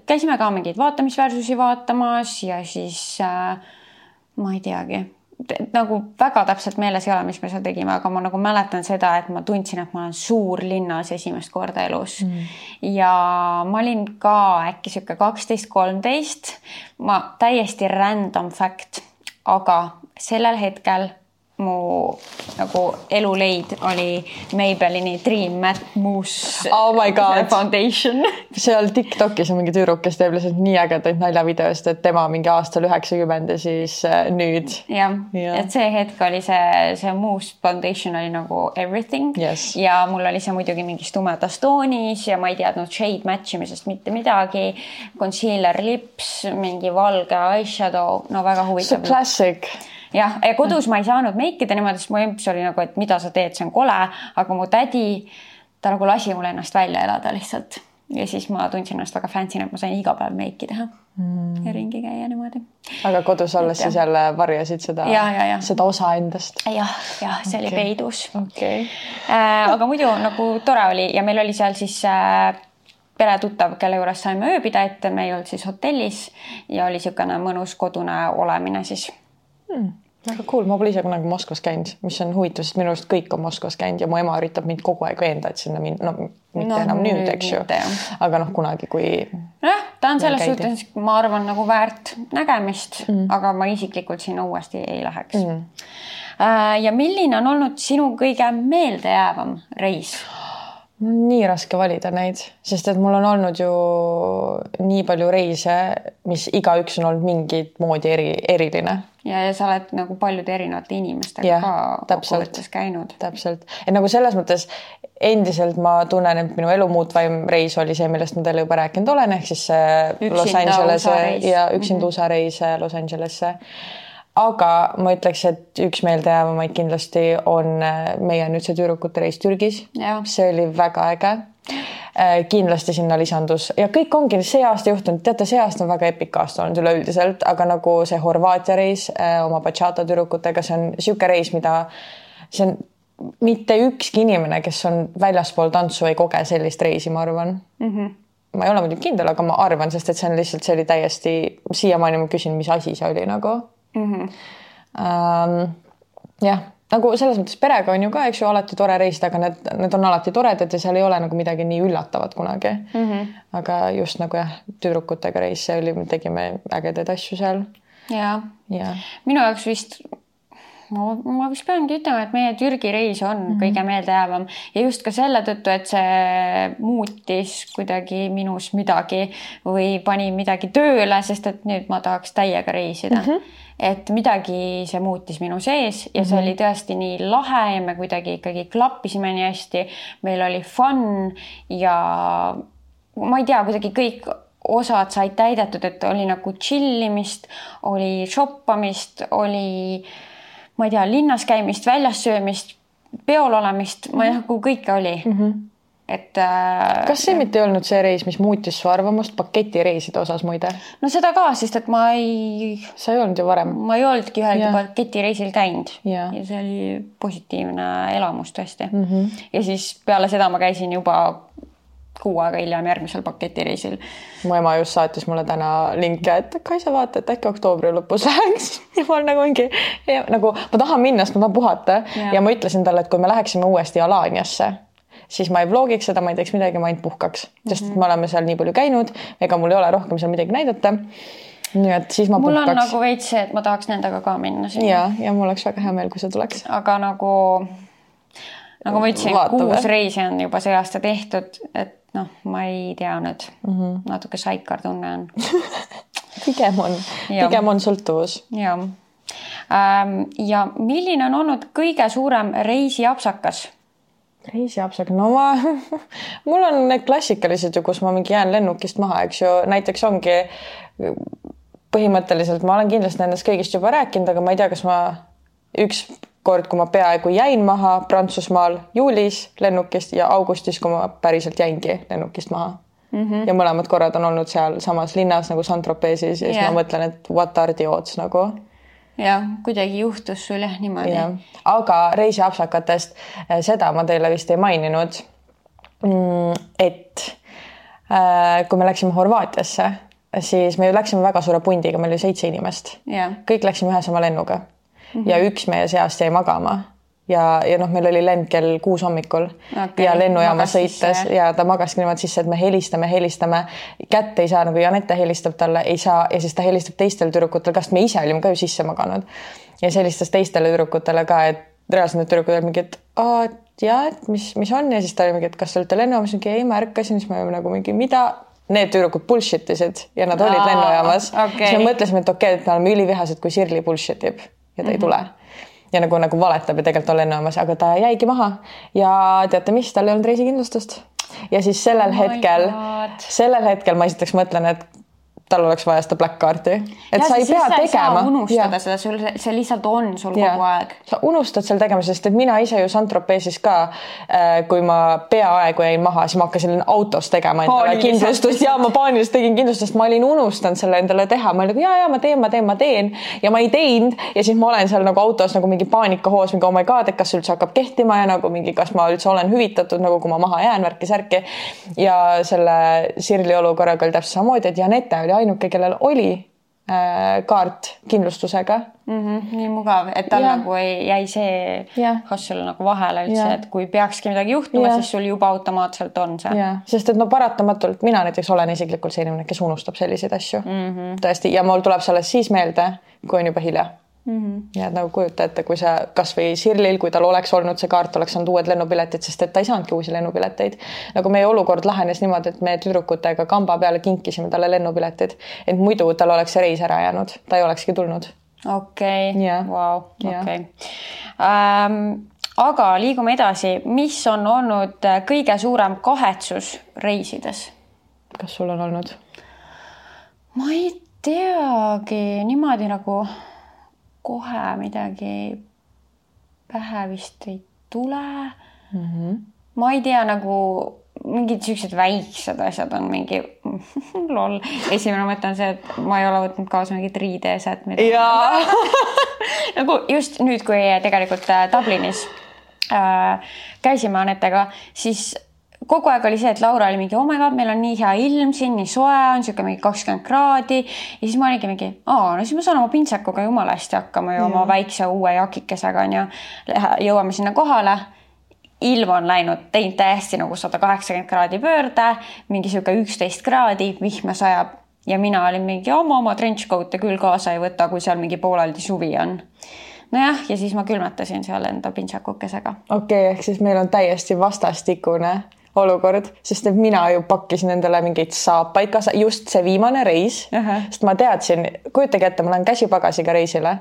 käisime ka mingeid vaatamisväärsusi vaatamas ja siis äh, ma ei teagi nagu väga täpselt meeles ei ole, mis me seal tegime, aga ma nagu mäletan seda, et ma tundsin, et ma olen suurlinnas esimest korda elus mm. ja ma olin ka äkki sihuke kaksteist, kolmteist. ma täiesti random fact, aga sellel hetkel mu nagu eluleid oli Maybellini Dream Matte Mousse
oh my god
foundation.
seal Tiktokis on mingi tüdruk, kes teeb lihtsalt nii ägedaid naljavideosid, et tema mingi aastal üheksakümmend ja siis äh, nüüd.
jah ja., et see hetk oli see, see Mousse foundation oli nagu everything
yes.
ja mul oli see muidugi mingis tumedas toonis ja ma ei teadnud shade match imisest mitte midagi. Concealer lips, mingi valge eyeshadow, no väga huvitav.
see classic
jah, ja kodus ma ei saanud meikida niimoodi, sest mu emps oli nagu, et mida sa teed, see on kole, aga mu tädi, ta nagu lasi mul ennast välja elada lihtsalt. Ja siis ma tundsin ennast väga fancy'na, et ma sain iga päev meiki teha. Mm. ja ringi käia niimoodi.
aga kodus olles siis jälle varjasid seda, seda osa endast?
jah, jah, see okay. oli peidus.
Okay..
Äh, aga muidu nagu tore oli ja meil oli seal siis äh, peretuttav, kelle juures saime ööbida, et me ei olnud siis hotellis ja oli niisugune mõnus kodune olemine siis.
Hmm väga cool, ma pole ise kunagi Moskvas käinud, mis on huvitav, sest minu arust kõik on Moskvas käinud ja mu ema üritab mind kogu aeg veenda, et sinna minna, no mitte no, enam nüüd, eks ju. aga noh, kunagi, kui.
nojah, ta on selles suhtes, ma arvan, nagu väärt nägemist mm., aga ma isiklikult sinna uuesti ei läheks mm.. ja milline on olnud sinu kõige meeldejäävam reis?
Nii raske valida neid, sest et mul on olnud ju nii palju reise, mis igaüks on olnud mingit moodi eri, eriline.
ja, ja sa oled nagu paljude erinevate inimestega ja, ka kokkuvõttes käinud.
täpselt, et nagu selles mõttes endiselt ma tunnen, et minu elu muutvaim reis oli see, millest ma teile juba rääkinud olen, ehk siis see Los Angelese ja üksinda mm -hmm. USA reis Los Angelesse aga ma ütleks, et üks meeldejäävamaid kindlasti on äh, meie nüüdse tüdrukute reis Türgis. see oli väga äge. Äh, kindlasti sinna lisandus ja kõik ongi see aasta juhtunud, teate, see aasta on väga epic aasta olnud üleüldiselt, aga nagu see Horvaatia reis äh, oma bachata tüdrukutega, see on niisugune reis, mida see on mitte ükski inimene, kes on väljaspool tantsu, ei koge sellist reisi, ma arvan mm. -hmm ma ei ole muidugi kindel, aga ma arvan, sest et see on lihtsalt, see oli täiesti, siiamaani ma küsin, mis asi see oli nagu mm. -hmm. Ähm, jah, nagu selles mõttes perega on ju ka, eks ju, alati tore reisida, aga need, need on alati toredad ja seal ei ole nagu midagi nii üllatavat kunagi mm. -hmm. aga just nagu jah, tüdrukutega reis, see oli, me tegime ägedaid asju seal.
ja, ja., minu jaoks vist ma, ma vist peangi ütlema, et meie Türgi reis on mm -hmm. kõige meeldejäävam ja just ka selle tõttu, et see muutis kuidagi minus midagi või pani midagi tööle, sest et nüüd ma tahaks täiega reisida mm. -hmm et midagi see muutis minu sees ja see mm -hmm. oli tõesti nii lahe ja me kuidagi ikkagi klappisime nii hästi. meil oli fun ja ma ei tea, kuidagi kõik osad said täidetud, et oli nagu chill imist, oli shoppamist, oli ma ei tea, linnas käimist, väljas söömist, peol olemist, ma ei tea, nagu kõike oli mm. -hmm et
äh,. kas see mitte ei olnud see reis, mis muutis su arvamust paketireiside osas muide?
no seda ka, sest et ma ei.
sa ei olnud ju varem.
ma ei olnudki ühelgi paketireisil käinud ja. ja see oli positiivne elamus tõesti mm. -hmm. ja siis peale seda ma käisin juba kuu aega hiljem järgmisel paketireisil.
mu ema just saatis mulle täna linke, et Kaisa vaata, et äkki oktoobri lõpus läheks [laughs] ja ma olen nagu mingi nagu ma tahan minna, sest ma tahan puhata ja. ja ma ütlesin talle, et kui me läheksime uuesti Alaniasse siis ma ei vlogiks seda, ma ei teeks midagi, ma ainult puhkaks, sest et me oleme seal nii palju käinud, ega mul ei ole rohkem seal midagi näidata. nii et siis ma
mul
puhkaks.
mul on nagu veits see, et ma tahaks nendega ka minna
sinna. ja, ja mul oleks väga hea meel, kui see tuleks.
aga nagu, nagu ma ütlesin, kuus reisi on juba see aasta tehtud, et noh, ma ei tea nüüd mm, -hmm. natuke saikar tunne on [laughs]
pigem on, pigem on sõltuvus.
jah ähm, ja milline on olnud kõige suurem reisiapsakas
reisiapsag, no ma [laughs] mul on need klassikalised ju, kus ma mingi jään lennukist maha, eks ju, näiteks ongi põhimõtteliselt ma olen kindlasti nendest kõigist juba rääkinud, aga ma ei tea, kas ma üks kord, kui ma peaaegu jäin maha Prantsusmaal juulis lennukist ja augustis, kui ma päriselt jäingi lennukist maha mm. -hmm. ja mõlemad korrad on olnud sealsamas linnas nagu Saint-Tropez'is ja siis yeah. ma mõtlen, et what are the odds nagu
jah, kuidagi juhtus sul jah niimoodi ja..
aga reisiapsakatest, eh, seda ma teile vist ei maininud. Mm, et äh, kui me läksime Horvaatiasse, siis me ju läksime väga suure pundiga, meil oli seitse inimest. kõik läksime ühe sama lennuga mm -hmm. ja üks meie seast jäi magama ja, ja noh, meil oli lend kell kuus hommikul okay, ja lennujaama sõites sisse. ja ta magaski niimoodi sisse, et me helistame, helistame, kätte ei saa, nagu Janette helistab talle, ei saa ja siis ta helistab teistele tüdrukutele ka, sest me ise olime ka ju sisse maganud. ja siis helistas teistele tüdrukutele ka, et reaalselt need tüdrukud olid mingi, et aa, et ja, et mis, mis on ja siis ta oli mingi, et kas te olete lennujaamas, mingi ei, ma ärkasin, siis me olime nagu mingi, mida need tüdrukud bullshit isid ja nad olid lennujaamas okay.. siis me mõtlesime, et okei okay,, et me oleme ülivihased, kui Sirli bullshit ib ja ta mm -hmm. ei mhm. tule ja nagu, nagu valetab ja tegelikult on lennujaamas, aga ta jäigi maha. Ja teate mis, tal ei olnud reisikindlustust. ja siis sellel oh hetkel, sellel hetkel ma esiteks mõtlen, et tal oleks vaja seda black card'i, et
ja,
sa ei pea tegema.
unustada ja. seda, sul, see lihtsalt on sul ja. kogu aeg.
sa unustad seal tegema, sest et mina ise ju Saint-Tropez'is ka äh,, kui ma peaaegu jäin maha, siis ma hakkasin autos tegema endale kindlustust ja ma paaniliselt tegin kindlustust, ma olin unustanud selle endale teha, ma olin nagu ja, ja ma teen, ma teen, ma teen ja ma ei teinud ja siis ma olen seal nagu autos nagu mingi paanikahoos, mingi oh my god, et kas see üldse hakkab kehtima ja nagu mingi, kas ma üldse olen hüvitatud nagu, kui ma maha jään, värki-särki. ja selle Sirli olukorraga oli täpselt samamoodi, et Janette oli ainuke, kellel oli äh, kaart kindlustusega
mm. -hmm, nii mugav, et tal nagu ei, jäi see hustle nagu vahele üldse, et kui peakski midagi juhtuma, siis sul juba automaatselt on see.
sest et no paratamatult mina näiteks olen isiklikult see inimene, kes unustab selliseid asju mm. -hmm. tõesti, ja mul tuleb see alles siis meelde, kui on juba hilja Mm -hmm. ja et nagu kujuta ette, kui sa kasvõi Sirlil, kui tal oleks olnud see kaart, oleks saanud uued lennupiletid, sest et ta ei saanudki uusi lennupileteid. nagu meie olukord lahenes niimoodi, et me tüdrukutega kamba peale kinkisime talle lennupiletid, et muidu tal oleks see reis ära jäänud, ta ei olekski tulnud.
okei, vau, okei. Ähm, aga liigume edasi, mis on olnud kõige suurem kahetsus reisides?
kas sul on olnud?
ma ei teagi niimoodi nagu kohe midagi pähe vist ei tule mm. -hmm. ma ei tea, nagu mingid siuksed väiksed asjad on mingi [laughs] lol. esimene mõte on see, et ma ei ole võtnud kaasa mingit riideeset. [laughs] nagu just nüüd, kui tegelikult äh, Dublinis äh, käisime Anetega, siis kogu aeg oli see, et Laura oli mingi, oh my god, meil on nii hea ilm siin, nii soe on, sihuke mingi kakskümmend kraadi. ja siis ma olingi mingi, aa, no siis ma saan oma pintsakuga jumala hästi hakkama ju oma väikse uue jakikesega onju. jõuame sinna kohale. ilm on läinud, teinud täiesti nagu sada kaheksakümmend kraadi pöörde, mingi sihuke üksteist kraadi, vihma sajab ja mina olin mingi, ma oma trenchcoat'e küll kaasa ei võta, kui seal mingi pooleldi suvi on nojah, ja siis ma külmetasin seal enda pintsakukesega.
okei okay,, ehk siis meil on täiesti vastastikune olukord, sest et mina ju pakkisin endale mingeid saapaid kaasa, just see viimane reis. Uh, -huh. sest ma teadsin, kujutage ette, ma lähen käsipagasiga reisile.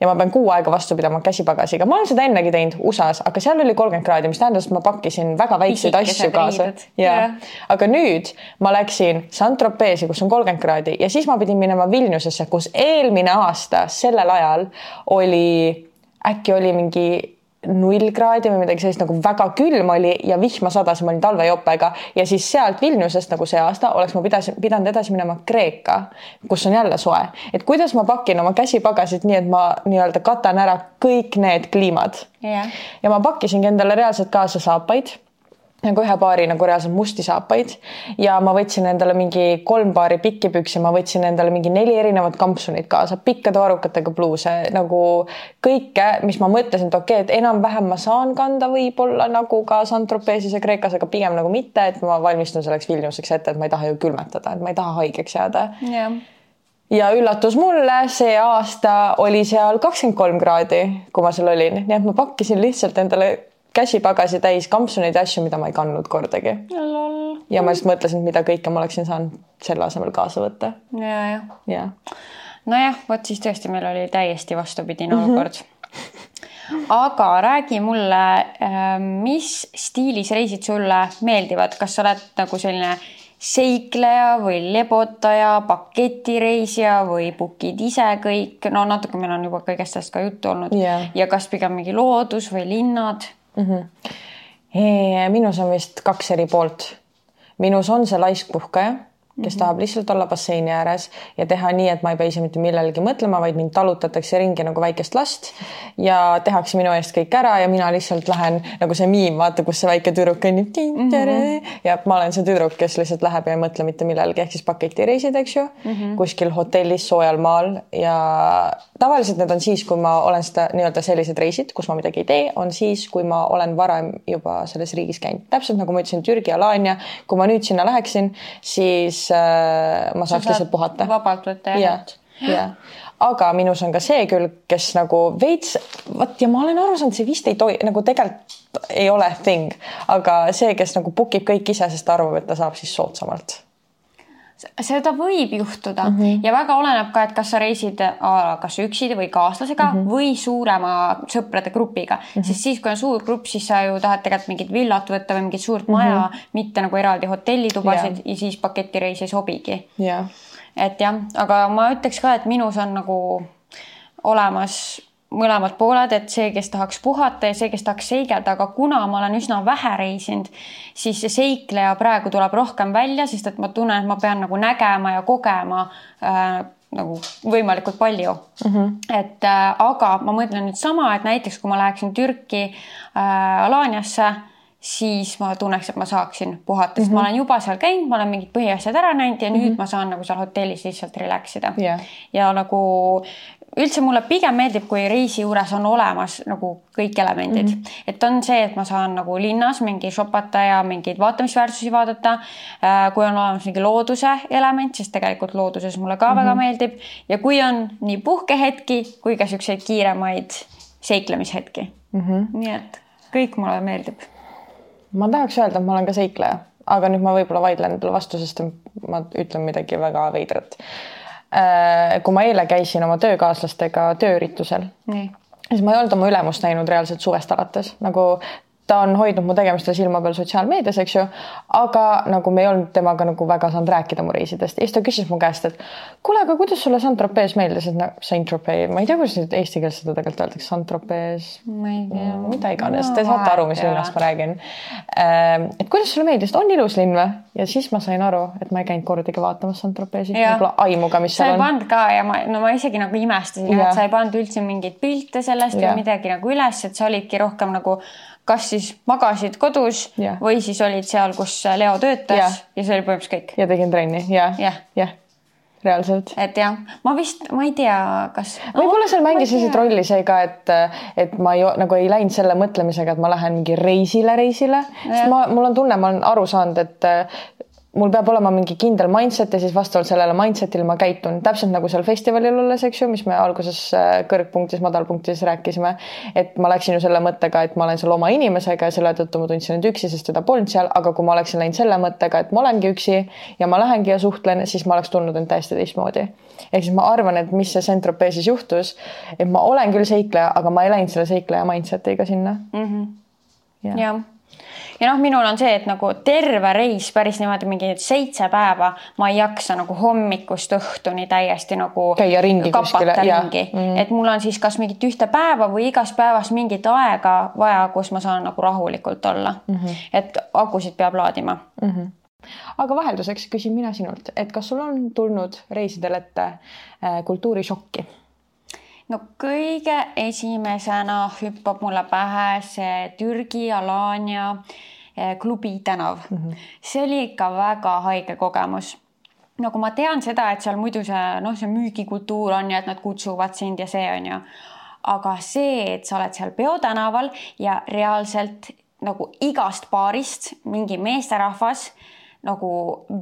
Ja ma pean kuu aega vastu pidama käsipagasiga, ma olen seda ennegi teinud USA-s, aga seal oli kolmkümmend kraadi, mis tähendas, et ma pakkisin väga väikseid asju kaasa. ja, aga nüüd ma läksin Saint-Tropez'i, kus on kolmkümmend kraadi ja siis ma pidin minema Vilniusesse, kus eelmine aasta sellel ajal oli, äkki oli mingi null kraadi või midagi sellist nagu väga külm oli ja vihma sadas ja ma olin talvejopega. Ja siis sealt Vilniusest nagu see aasta oleks ma pidasin, pidanud edasi minema Kreeka, kus on jälle soe. et kuidas ma pakin oma käsipagasit nii, et ma nii-öelda katan ära kõik need kliimad? Yeah.. ja ma pakkisingi endale reaalselt kaasa saapaid nagu ühe paari nagu reaalselt musti saapaid. Ja ma võtsin endale mingi kolm paari pikki püksi, ma võtsin endale mingi neli erinevat kampsunit kaasa, pikkade varrukatega pluuse nagu kõike, mis ma mõtlesin, et okei okay,, et enam-vähem ma saan kanda võib-olla nagu ka Saint-Tropez'is ja Kreekas, aga pigem nagu mitte, et ma valmistun selleks Vilniuseks ette, et ma ei taha ju külmetada, et ma ei taha haigeks jääda. Yeah ja üllatus mulle, see aasta oli seal kakskümmend kolm kraadi, kui ma seal olin, nii et ma pakkisin lihtsalt endale käsipagasi täis kampsuneid ja asju, mida ma ei kandnud kordagi. ja ma lihtsalt mõtlesin, mida kõike ma oleksin saanud selle asemel kaasa võtta.
ja, ja, ja.. nojah, vot siis tõesti, meil oli täiesti vastupidine -hmm. olukord. aga räägi mulle, ähm, mis stiilis reisid sulle meeldivad, kas sa oled nagu selline seikleja või lebotaja, paketireisija või book'id ise kõik, no natuke meil on juba kõigest sellest ka juttu olnud yeah. ja kas pigem mingi loodus või linnad mm.
-hmm. minus on vist kaks eri poolt. minus on see laiskpuhkaja kes mhm. tahab lihtsalt olla basseini ääres ja teha nii, et ma ei pea ise mitte millelegi mõtlema, vaid mind talutatakse ringi nagu väikest last ja tehakse minu eest kõik ära ja mina lihtsalt lähen nagu see miim, vaata, kus see väike tüdruk kõnnib mm -hmm. ja ma olen see tüdruk, kes lihtsalt läheb ja ei mõtle mitte millelegi, ehk siis paketireisid, eks ju mm, -hmm. kuskil hotellis soojal maal ja tavaliselt need on siis, kui ma olen seda nii-öelda sellised reisid, kus ma midagi ei tee, on siis, kui ma olen varem juba selles riigis käinud, täpselt nagu ma ütlesin, Türgi, Alania, kui ma nüüd sinna läheksin, siis ma saaks lihtsalt puhata.
vabalt võtta ja
yeah.. jah, aga minus on ka see külg, kes nagu veits, vot ja ma olen aru saanud, see vist ei tohi nagu tegelikult ei ole thing, aga see, kes nagu book ib kõik ise, sest ta arvab, et ta saab siis soodsamalt
seda võib juhtuda mm -hmm. ja väga oleneb ka, et kas sa reisid kas üksi või kaaslasega mm -hmm. või suurema sõprade grupiga mm, -hmm. sest siis, kui on suur grupp, siis sa ju tahad tegelikult mingit villat võtta või mingit suurt maja mm, -hmm. mitte nagu eraldi hotellitubasid yeah. ja siis paketireis ei sobigi
yeah
et jah, aga ma ütleks ka, et minus on nagu olemas mõlemad pooled, et see, kes tahaks puhata ja see, kes tahaks seigelda, aga kuna ma olen üsna vähe reisinud, siis see seikleja praegu tuleb rohkem välja, sest et ma tunnen, et ma pean nagu nägema ja kogema äh, nagu võimalikult palju mm. -hmm. et äh, aga ma mõtlen nüüd sama, et näiteks kui ma läheksin Türki äh, Alaniasse, siis ma tunneks, et ma saaksin puhata, sest mm -hmm. ma olen juba seal käinud, ma olen mingid põhiasjad ära näinud ja mm -hmm. nüüd ma saan nagu seal hotellis lihtsalt relax ida yeah.. ja nagu üldse mulle pigem meeldib, kui reisi juures on olemas nagu kõik elemendid mm, -hmm. et on see, et ma saan nagu linnas mingi shopata ja mingeid vaatamisväärsusi vaadata. Äh, kui on olemas mingi looduse element, siis tegelikult looduses mulle ka mm -hmm. väga meeldib ja kui on nii puhkehetki kui ka siukseid kiiremaid seiklemishetki mm. -hmm. nii et kõik mulle meeldib.
ma tahaks öelda, et ma olen ka seikleja, aga nüüd ma võib-olla vaidlen endale vastu, sest ma ütlen midagi väga veidrat kui ma eile käisin oma töökaaslastega tööüritusel, siis ma ei olnud oma ülemust näinud reaalselt suvest alates, nagu ta on hoidnud mu tegemistel silma peal sotsiaalmeedias, eks ju. aga nagu me ei olnud temaga nagu väga saanud rääkida mu reisidest ja siis ta küsis mu käest, et kuule, aga kuidas sulle Saint-Tropez meeldis, et noh, Saint-Tropez, ma ei tea, kuidas nüüd eesti keeles seda tegelikult öeldakse, Saint-Tropez.
ma ei tea
mm,. mida iganes no,, te saate aru, mis linnast ma räägin. Ähm, et kuidas sulle meeldis, on ilus linn või? ja siis ma sain aru, et ma ei käinud kordagi vaatamas Saint-Tropezi, pole aimu ka, mis seal on.
sa ei pannud ka ja ma, no ma isegi nagu imestasin, et sa ei pannud üldse mingeid pilte sellest ja. või midagi nagu üles, et sa olidki rohkem nagu kas siis magasid kodus ja. või siis olid seal, kus Leo töötas ja, ja see oli põhimõtteliselt kõik.
ja tegin trenni ja,
ja,
ja reaalselt.
et jah, ma vist, ma ei tea, kas.
võib-olla seal mängis lihtsalt rolli see ka, et, et ma ei, nagu ei läinud selle mõtlemisega, et ma lähen mingi reisile, reisile, sest ma, mul on tunne, ma olen aru saanud, et mul peab olema mingi kindel mindset ja siis vastavalt sellele mindset'ile ma käitun täpselt nagu seal festivalil olles, eks ju, mis me alguses äh, kõrgpunktis, madalpunktis rääkisime. et ma läksin ju selle mõttega, et ma olen seal oma inimesega ja selle tõttu ma tundsin end üksi, sest teda polnud seal, aga kui ma oleksin läinud selle mõttega, et ma olengi üksi ja ma lähengi ja suhtlen, siis ma oleks tundnud end täiesti teistmoodi. ehk siis ma arvan, et mis see Saint-Tropez'is juhtus, et ma olen küll seikleja, aga ma ei läinud selle seikleja mindset'iga sinna
mm. -hmm. jah ja noh, minul on see, et nagu terve reis päris niimoodi mingi seitse päeva ma ei jaksa nagu hommikust õhtuni täiesti nagu
käia ringi kuskile.
ringi mm., et mul on siis kas mingit ühte päeva või igast päevast mingit aega vaja, kus ma saan nagu rahulikult olla mm. -hmm. et akusid peab laadima mm. -hmm
aga vahelduseks küsin mina sinult, et kas sul on tulnud reisidel ette äh, kultuurishokki?
No kõige esimesena hüppab mulle pähe see Türgi Alania eh, klubi tänav mm. -hmm. see oli ikka väga haige kogemus nagu ma tean seda, et seal muidu see noh, see müügikultuur on ja et nad kutsuvad sind ja see on ju. aga see, et sa oled seal peotänaval ja reaalselt nagu igast baarist mingi meesterahvas nagu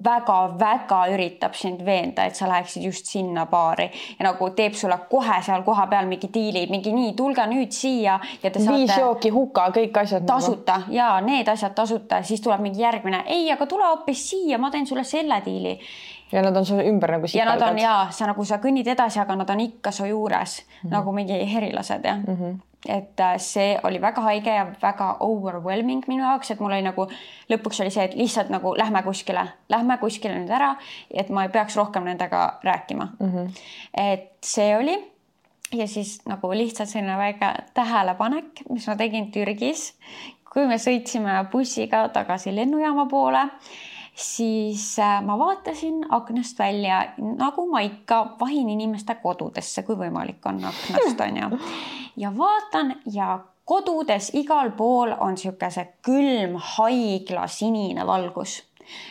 väga-väga üritab sind veenda, et sa läheksid just sinna baari ja nagu teeb sulle kohe seal kohapeal mingi diili, mingi nii, tulge nüüd siia ja te
saate. viis jooki, huka, kõik asjad.
Nagu. tasuta nagu. ja need asjad tasuta, siis tuleb mingi järgmine, ei, aga tule hoopis siia, ma teen sulle selle diili
ja nad on su ümber nagu
sipelgad. ja nad on ja sa nagu sa kõnnid edasi, aga nad on ikka su juures mm -hmm. nagu mingi herilased jah mm. -hmm et äh, see oli väga haige ja väga overwhelming minu jaoks, et mul oli nagu lõpuks oli see, et lihtsalt nagu lähme kuskile, lähme kuskile nüüd ära, et ma ei peaks rohkem nendega rääkima mm. -hmm. et see oli ja siis nagu lihtsalt selline väike tähelepanek, mis ma tegin Türgis, kui me sõitsime bussiga tagasi lennujaama poole siis äh, ma vaatasin aknast välja, nagu ma ikka vahin inimeste kodudesse, kui võimalik on aknast onju. ja vaatan ja kodudes igal pool on niisugune see külm haigla sinine valgus.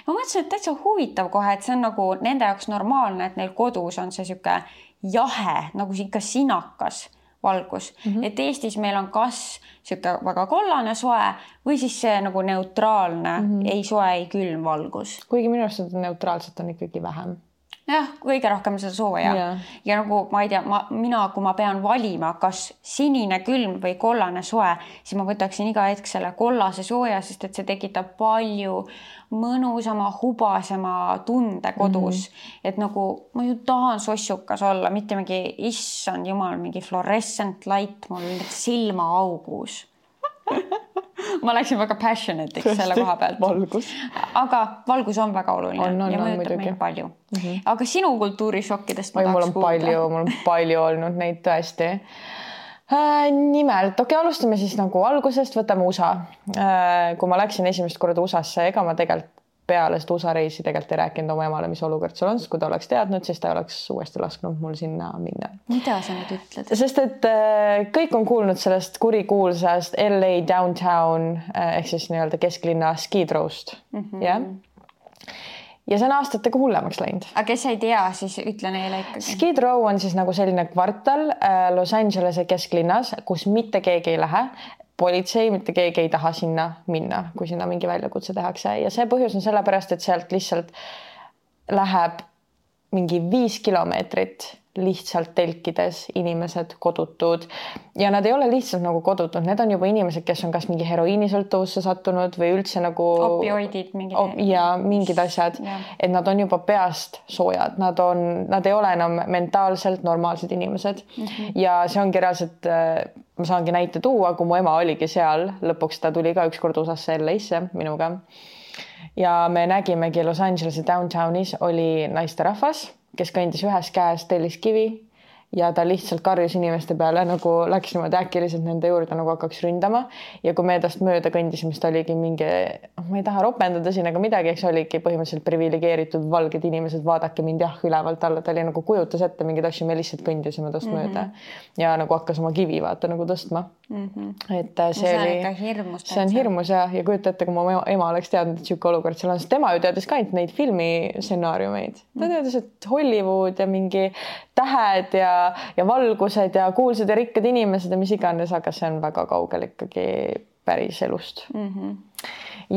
ma mõtlesin, et täitsa huvitav kohe, et see on nagu nende jaoks normaalne, et neil kodus on see niisugune jahe nagu ikka sinakas valgus mm, -hmm. et Eestis meil on kas niisugune väga kollane soe või siis see nagu neutraalne mm, -hmm. ei soe, ei külm valgus.
kuigi minu arust seda neutraalset on ikkagi vähem
jah, kõige rohkem seda sooja yeah. ja nagu ma ei tea, ma, mina, kui ma pean valima, kas sinine külm või kollane soe, siis ma võtaksin iga hetk selle kollase sooja, sest et see tekitab palju mõnusama, hubasema tunde kodus mm. -hmm. et nagu ma ju tahan sossukas olla, mitte mingi issand jumal, mingi fluorescent light mul silmaaugus [laughs] [laughs] ma läksin väga passionate'iks selle koha pealt.
valgus.
aga valgus on väga oluline
On, on,
ja mõjutab meid palju mm. -hmm. aga sinu kultuurishokkidest ma
oi, mul
tahaks
on
kuulda.
palju, mul on palju olnud neid tõesti äh,. nimelt, okei okay,, alustame siis nagu algusest, võtame USA äh,. kui ma läksin esimest korda USA-sse, ega ma tegelikult peale seda USA reisi tegelikult ei rääkinud oma emale, mis olukord seal on, sest kui ta oleks teadnud, siis ta ei oleks uuesti lasknud mul sinna minna
mida sa nüüd ütled?
sest et äh, kõik on kuulnud sellest kurikuulsast LA downtown äh, ehk siis nii-öelda kesklinna skidrow'st mm, -hmm. jah. ja see on aastatega hullemaks läinud.
aga kes ei tea, siis ütle neile ikkagi.
Skid Row on siis nagu selline kvartal äh, Los Angelese kesklinnas, kus mitte keegi ei lähe politsei, mitte keegi ei taha sinna minna, kui sinna mingi väljakutse tehakse. Ja see põhjus on sellepärast, et sealt lihtsalt läheb mingi viis kilomeetrit lihtsalt telkides inimesed kodutud. Ja nad ei ole lihtsalt nagu kodutud, need on juba inimesed, kes on kas mingi heroiinisõltuvusse sattunud või üldse nagu
opioidid mingid
Op- ja mingid asjad. Et nad on juba peast soojad, nad on, nad ei ole enam mentaalselt normaalsed inimesed. Mm. -hmm. ja see ongi reaalselt, ma saangi näite tuua, kui mu ema oligi seal, lõpuks ta tuli ka ükskord USA-sse LA-sse minuga. ja me nägimegi Los Angelese downtownis oli naisterahvas, kes kandis ühes käes telliskivi ja ta lihtsalt karjus inimeste peale nagu läks niimoodi äkiliselt nende juurde nagu hakkaks ründama ja kui me tast mööda kõndisime, siis ta oligi mingi, ma ei taha ropendada siin, aga midagi, eks oligi põhimõtteliselt priviligeeritud valged inimesed, vaadake mind jah, ülevalt alla, ta oli nagu kujutas ette mingeid asju, me lihtsalt kõndisime tast mm -hmm. mööda ja nagu hakkas oma kivi vaata nagu tõstma mm. -hmm. et äh, see,
on
oli see on. hirmus ja, ja kujuta ette, kui mu ema, ema oleks teadnud, et niisugune olukord seal on, sest tema ju teadis ka ainult neid filmistsenaariumeid. ta teadis, et Hollywood ja mingi tähed ja, ja valgused ja kuulsad ja rikkad inimesed ja mis iganes, aga see on väga kaugel ikkagi päris elust mm. -hmm.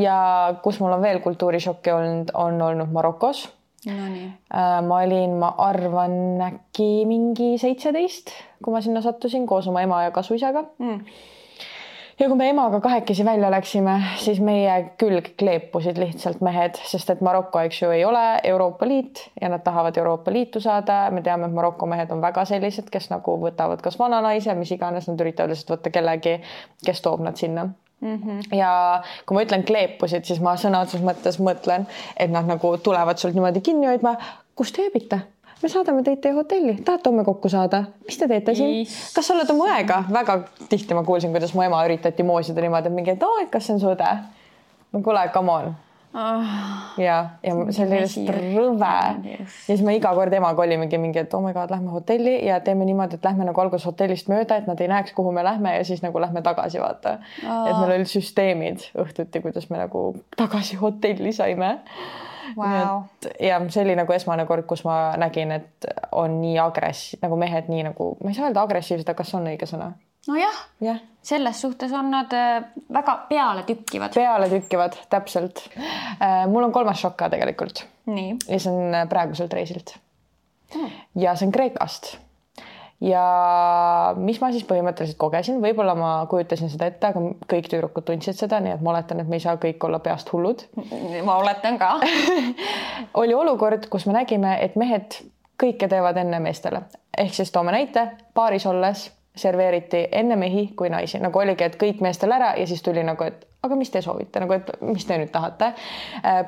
ja kus mul on veel kultuurishokki olnud, on olnud Marokos
Nonii,
Äh, ma olin, ma arvan äkki mingi seitseteist, kui ma sinna sattusin koos oma ema ja kasuisaga
Mm.
Ja kui me emaga kahekesi välja läksime, siis meie külg kleepusid lihtsalt mehed, sest et Maroko, eks ju, ei ole Euroopa Liit ja nad tahavad Euroopa Liitu saada. me teame, et Maroko mehed on väga sellised, kes nagu võtavad kas vananaise, mis iganes, nad üritavad lihtsalt võtta kellegi, kes toob nad sinna Mm -hmm. ja kui ma ütlen kleepusid, siis ma sõna otseses mõttes mõtlen, et nad nagu tulevad sult niimoodi kinni hoidma. kus te ööbite? Me saadame teid teie hotelli, tahate homme kokku saada, mis te teete siin kas sa oled oma õega? väga tihti ma kuulsin, kuidas mu ema üritati moosida niimoodi, et mingi, et aa, et kas see on su õde. no kuule, come on
Ah,
ja, ja see oli lihtsalt rõve. ja siis me iga kord emaga olimegi mingi, et oh my god, lähme hotelli ja teeme niimoodi, et lähme nagu alguses hotellist mööda, et nad ei näeks, kuhu me lähme ja siis nagu lähme tagasi, vaata. et meil olid süsteemid õhtuti, kuidas me nagu tagasi hotelli saime.
Vau.
ja see oli nagu esmane kord, kus ma nägin, et on nii agress-, nagu mehed nii nagu, ma ei saa öelda agressiivsed, aga kas on õige sõna?
nojah,
jah
selles suhtes on nad äh, väga pealetükkivad.
peale tükkivad, täpselt. mul on kolmas šokk ka tegelikult ja see on äh, praeguselt reisilt. ja see on Kreekast. Ja mis ma siis põhimõtteliselt kogesin, võib-olla ma kujutasin seda ette, aga kõik tüdrukud tundsid seda, nii et ma oletan, et me ei saa kõik olla peast hullud.
ma oletan ka. [laughs]
oli olukord, kus me nägime, et mehed kõike teevad enne meestele, ehk siis toome näite, baaris olles serveeriti enne mehi kui naisi, nagu oligi, et kõik meestel ära ja siis tuli nagu, et aga mis te soovite nagu, et mis te nüüd tahate.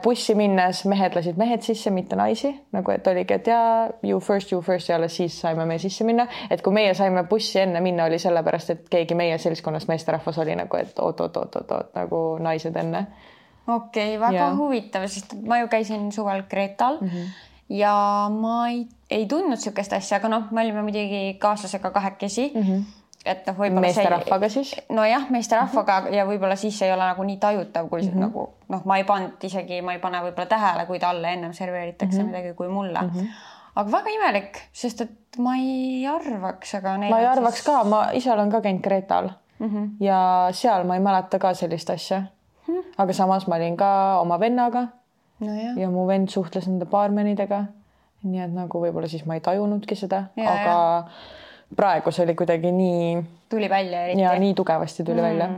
bussi minnes mehed lasid mehed sisse, mitte naisi, nagu et oligi, et jaa, you first, you first ja alles siis saime me sisse minna. et kui meie saime bussi enne minna, oli sellepärast, et keegi meie seltskonnast meesterahvas oli nagu, et oot-oot-oot-oot nagu naised enne.
okei okay,, väga ja. huvitav, sest ma ju käisin suvel Kreetal mm -hmm. ja ma ei, ei tundnud niisugust asja, aga noh, me olime muidugi kaaslasega kahekesi mm. -hmm. Et noh, võib-olla
meesterahvaga siis?
nojah, meesterahvaga mm -hmm. ja võib-olla siis ei ole nagu nii tajutav, kui mm -hmm. nagu noh, ma ei pannud isegi, ma ei pane võib-olla tähele, kui talle ennem serveeritakse mm -hmm. midagi kui mulle mm. -hmm. aga väga imelik, sest et ma ei arvaks, aga
ma ei arvaks
siis...
ka, ma ise olen ka käinud Kreetal mm -hmm. ja seal ma ei mäleta ka sellist asja hmm.. aga samas ma olin ka oma vennaga
nojah,
ja mu vend suhtles nende baarmenidega. nii et nagu võib-olla siis ma ei tajunudki seda, aga ja. Praegu see oli kuidagi nii
tuli välja eriti.
ja nii tugevasti tuli mm. välja.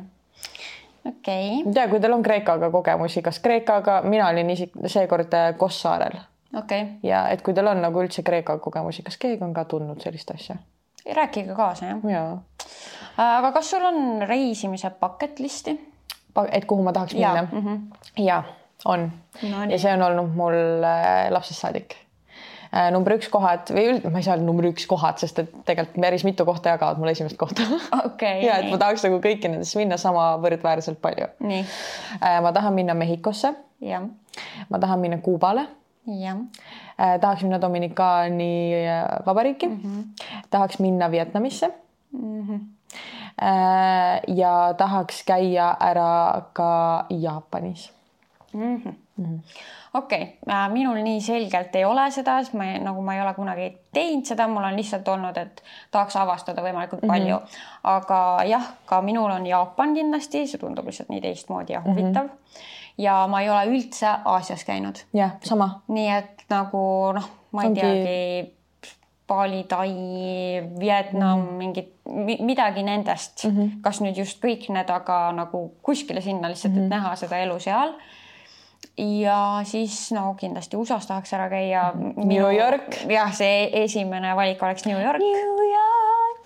okei
ma ei tea, kui teil on Kreekaga kogemusi, kas Kreekaga, mina olin isik seekord äh, Kos saarel
okei okay.,
ja et kui teil on nagu üldse Kreeka kogemusi, kas keegi on ka tundnud sellist asja?
rääkige kaasa jah.
jaa
aga kas sul on reisimise bucket list'i?
et kuhu ma tahaks
ja
minna
mm. -hmm.
ja on
No
ja see on olnud mul äh, lapsest saadik äh, number üks kohad või üld-, ma ei saa öelda number üks kohad, sest et tegelikult päris mitu kohta jagavad mulle esimest kohta
okei [laughs]
ja et ma tahaks nagu kõiki nendesse minna sama võrdväärselt palju.
nii,
ma tahan minna Mehhikosse, ma tahan minna Kuubale,
jah,
tahaks minna Dominikaani äh, vabariiki mm. -hmm. tahaks minna Vietnamisse
mm -hmm.
ja tahaks käia ära ka Jaapanis.
okei, minul nii selgelt ei ole seda, sest ma ei, nagu ma ei ole kunagi teinud seda, mul on lihtsalt olnud, et tahaks avastada võimalikult palju mm. -hmm. aga jah, ka minul on Jaapan kindlasti, see tundub lihtsalt nii teistmoodi ja huvitav mm. -hmm. ja ma ei ole üldse Aasias käinud,
jah, sama.
nii et nagu noh, ma ei
Ongi-
teagi. Bali, Tai, Vietnam mm, -hmm. mingid mi, midagi nendest mm, -hmm. kas nüüd just kõik need, aga nagu kuskile sinna lihtsalt mm, -hmm. et näha seda elu seal ja siis no kindlasti USA-s tahaks ära käia.
New York.
jah, see esimene valik oleks New York.
New York.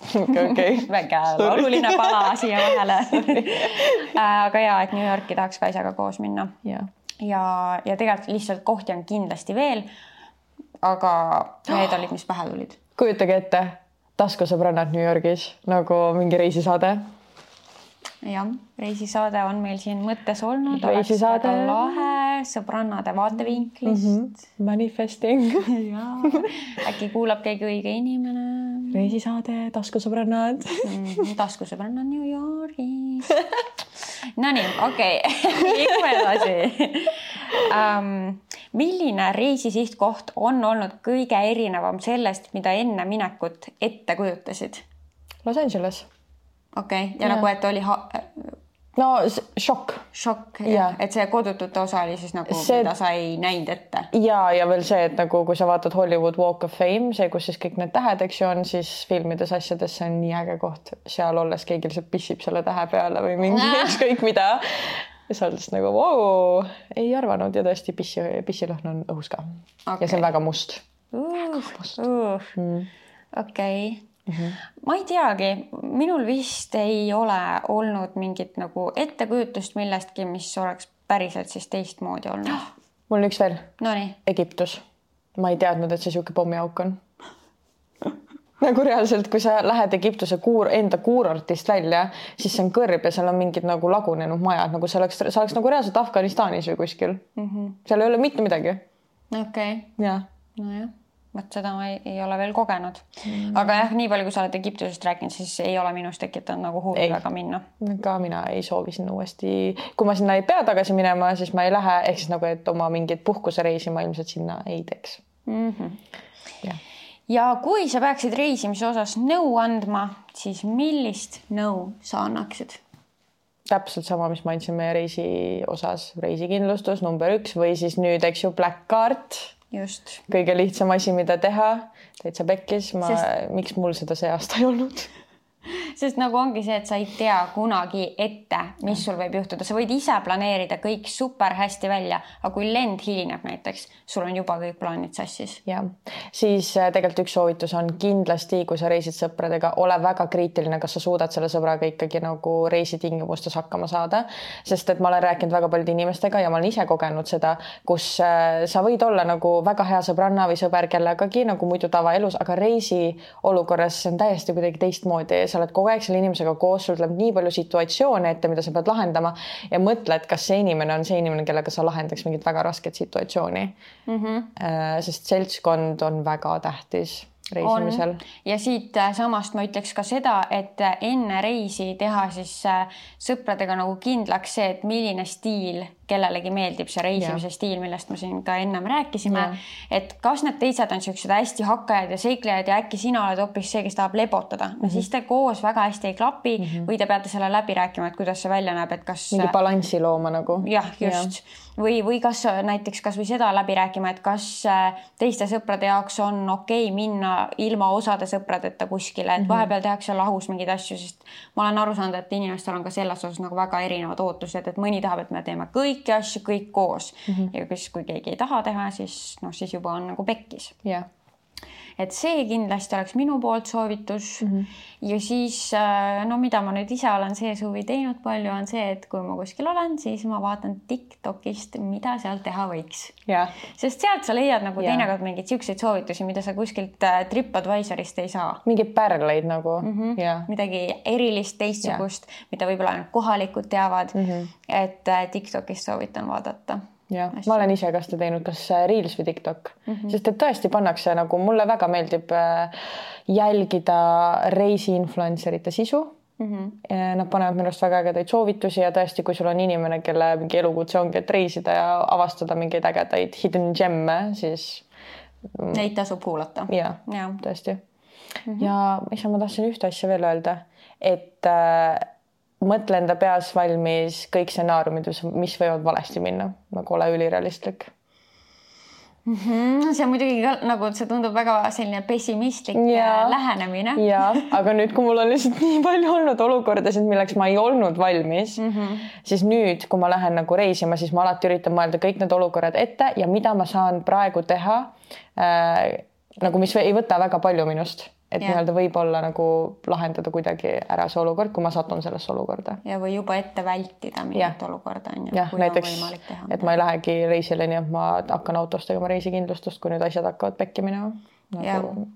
[laughs] okei,
väga oluline pala siia vahele. [laughs] aga ja, et New Yorki tahaks ka isaga koos minna
jah,
ja, ja tegelikult lihtsalt kohti on kindlasti veel. aga need olid, mis pähe tulid.
kujutage ette, taskusõbrannad New Yorgis nagu mingi reisisaade.
jah, reisisaade on meil siin mõttes olnud.
Reisisaade.
lahe, sõbrannade vaatevinklist mm.
Manifesting. [laughs]
-hmm. äkki kuulab keegi õige inimene
reisisaade, taskusõbrannad.
mm,. taskusõbrannad New Yorgis. [laughs] Nonii, okei okay. [laughs] liigume edasi um,. milline reisisihtkoht on olnud kõige erinevam sellest, mida enne minekut ette kujutasid?
Los Angeles.
Okei okay., ja
Jaa.
nagu, et oli ha-
no s- šokk
šokk et see kodutute osa oli siis nagu
See-
mida sa ei näinud ette.
ja, ja veel see, et nagu kui sa vaatad Hollywood Walk of Fame, see, kus siis kõik need tähed, eks ju, on siis filmides asjades, see on nii äge koht, seal olles keegi lihtsalt pissib selle tähe peale või mingi [laughs] ükskõik mida. ja sa oled lihtsalt nagu vau, ei arvanud ja tõesti pissi, pissilõhn on õhus ka okay.. ja see on väga must.
okei, ma ei teagi, minul vist ei ole olnud mingit nagu ettekujutust millestki, mis oleks päriselt siis teistmoodi olnud.
mul on üks veel,
Nonii,
Egiptus. ma ei teadnud, et see sihuke pommiauk on. [laughs] nagu reaalselt, kui sa lähed Egiptuse kuur, enda kuurortist välja, siis see on kõrb ja seal on mingid nagu lagunenud majad, nagu see oleks, see oleks nagu reaalselt Afganistanis või kuskil mm. -hmm. seal ei ole mitte midagi.
okei,
jah,
nojah, vot seda ma ei, ei ole veel kogenud mm.. aga jah, nii palju, kui sa oled Egiptusest rääkinud, siis ei ole minus tekitanud nagu huvi väga minna.
ka mina ei soovi sinna uuesti, kui ma sinna ei pea tagasi minema, siis ma ei lähe, ehk siis nagu, et oma mingit puhkusereisi ma ilmselt sinna ei teeks.
mm. -hmm. ja kui sa peaksid reisimise osas nõu andma, siis millist nõu sa annaksid?
täpselt sama, mis ma andsin meie reisi osas, reisikindlustus number üks või siis nüüd, eks ju, Black Card
just,
kõige lihtsam asi, mida teha, täitsa pekkis, ma miks mul seda see aasta ei olnud?
Sest nagu ongi see, et sa ei tea kunagi ette, mis sul võib juhtuda, sa võid ise planeerida kõik super hästi välja, aga kui lend hilineb näiteks, sul on juba kõik plaanid sassis.
jah, siis äh, tegelikult üks soovitus on kindlasti, kui sa reisid sõpradega, ole väga kriitiline, kas sa suudad selle sõbraga ikkagi nagu reisitingimustes hakkama saada, sest et ma olen rääkinud väga paljude inimestega ja ma olen ise kogenud seda, kus äh, sa võid olla nagu väga hea sõbranna või sõber kellegagi nagu muidu tavaelus, aga reisi olukorras see on täiesti kuidagi teistmoodi, sa oled kogu aeg selle inimesega koos, sul tuleb nii palju situatsioone ette, mida sa pead lahendama ja mõtle, et kas see inimene on see inimene, kellega sa lahendaks mingit väga rasket situatsiooni
Mm -hmm.
Äh, sest seltskond on väga tähtis reisimisel.
ja siitsamast ma ütleks ka seda, et äh, enne reisi teha siis äh, sõpradega nagu kindlaks see, et milline stiil kellelegi meeldib see reisimise
Jah.
stiil, millest me siin ka ennem rääkisime et kas need teised on siuksed hästi hakkajad ja seiklejad ja äkki sina oled hoopis see, kes tahab lebotada no,,
Mhm.
siis te koos väga hästi ei klapi mm -hmm. või te peate selle läbi rääkima, et kuidas see välja näeb, et kas
mingi balanssi looma nagu.
jah, just. või, või kas näiteks kasvõi seda läbi rääkima, et kas äh, teiste sõprade jaoks on okei okay minna ilma osade sõpradeta kuskile, et vahepeal tehakse lahus mingeid asju, sest ma olen aru saanud, et inimestel on ka selles osas nagu väga erinevad ootused, et mõni tahab, et me teeme kõiki asju kõik koos mm. -hmm. ja siis, kui keegi ei taha teha, siis noh, siis juba on nagu pekkis.
jah,
et see kindlasti oleks minu poolt soovitus mm. -hmm. ja siis äh, no mida ma nüüd ise olen see suvi teinud palju, on see, et kui ma kuskil olen, siis ma vaatan Tiktokist, mida seal teha võiks.
jah,
sest sealt sa leiad nagu
Jaa.
teinekord mingeid siukseid soovitusi, mida sa kuskilt äh, Tripadvisorist ei saa.
mingeid pärleid nagu mm. -hmm. ja
midagi erilist, teistsugust, mida võib-olla ainult kohalikud teavad mm. -hmm. et äh, Tiktokist soovitan vaadata
jah, ma olen ise ka seda teinud, kas äh, Reels või TikTok mm. -hmm. sest et tõesti pannakse nagu mulle väga meeldib äh, jälgida reisi influencerite sisu
mm. -hmm.
Nad panevad minu arust väga ägedaid soovitusi ja tõesti, kui sul on inimene, kelle mingi elukutse ongi, et reisida ja avastada mingeid ägedaid hidden gem'e, siis
Neid tasub kuulata.
ja,
ja.
tõesti mm. -hmm. ja issa, ma tahtsin ühte asja veel öelda, et äh, mõtle enda peas valmis kõik stsenaariumid, mis võivad valesti minna, nagu ole ülirealistlik
Mm, see on muidugi ka nagu see tundub väga selline pessimistlik
Jaa.
ja. lähenemine.
ja, [laughs] aga nüüd, kui mul on lihtsalt nii palju olnud olukordasid, milleks ma ei olnud valmis mm, -hmm. siis nüüd, kui ma lähen nagu reisima, siis ma alati üritan mõelda kõik need olukorrad ette ja mida ma saan praegu teha äh,. nagu, mis ei võta väga palju minust, et nii-öelda võib-olla nagu lahendada kuidagi ära see olukord, kui ma satun sellesse olukorda.
ja, või juba ette vältida mingit olukorda on ju.
jah, näiteks, et ma ei lähegi reisile, nii et ma hakkan autost tegema reisikindlustust, kui nüüd asjad hakkavad pekki minema nagu,,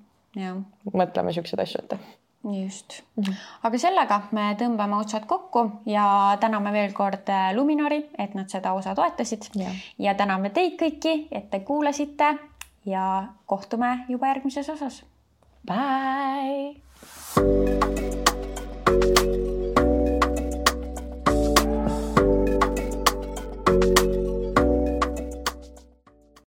mõtleme siukseid asju ette.
just mm. -hmm. aga sellega me tõmbame otsad kokku ja täname veel kord äh, Luminori, et nad seda osa toetasid
Jah.
ja täname teid kõiki, et te kuulasite ja kohtume juba järgmises osas.
Bye.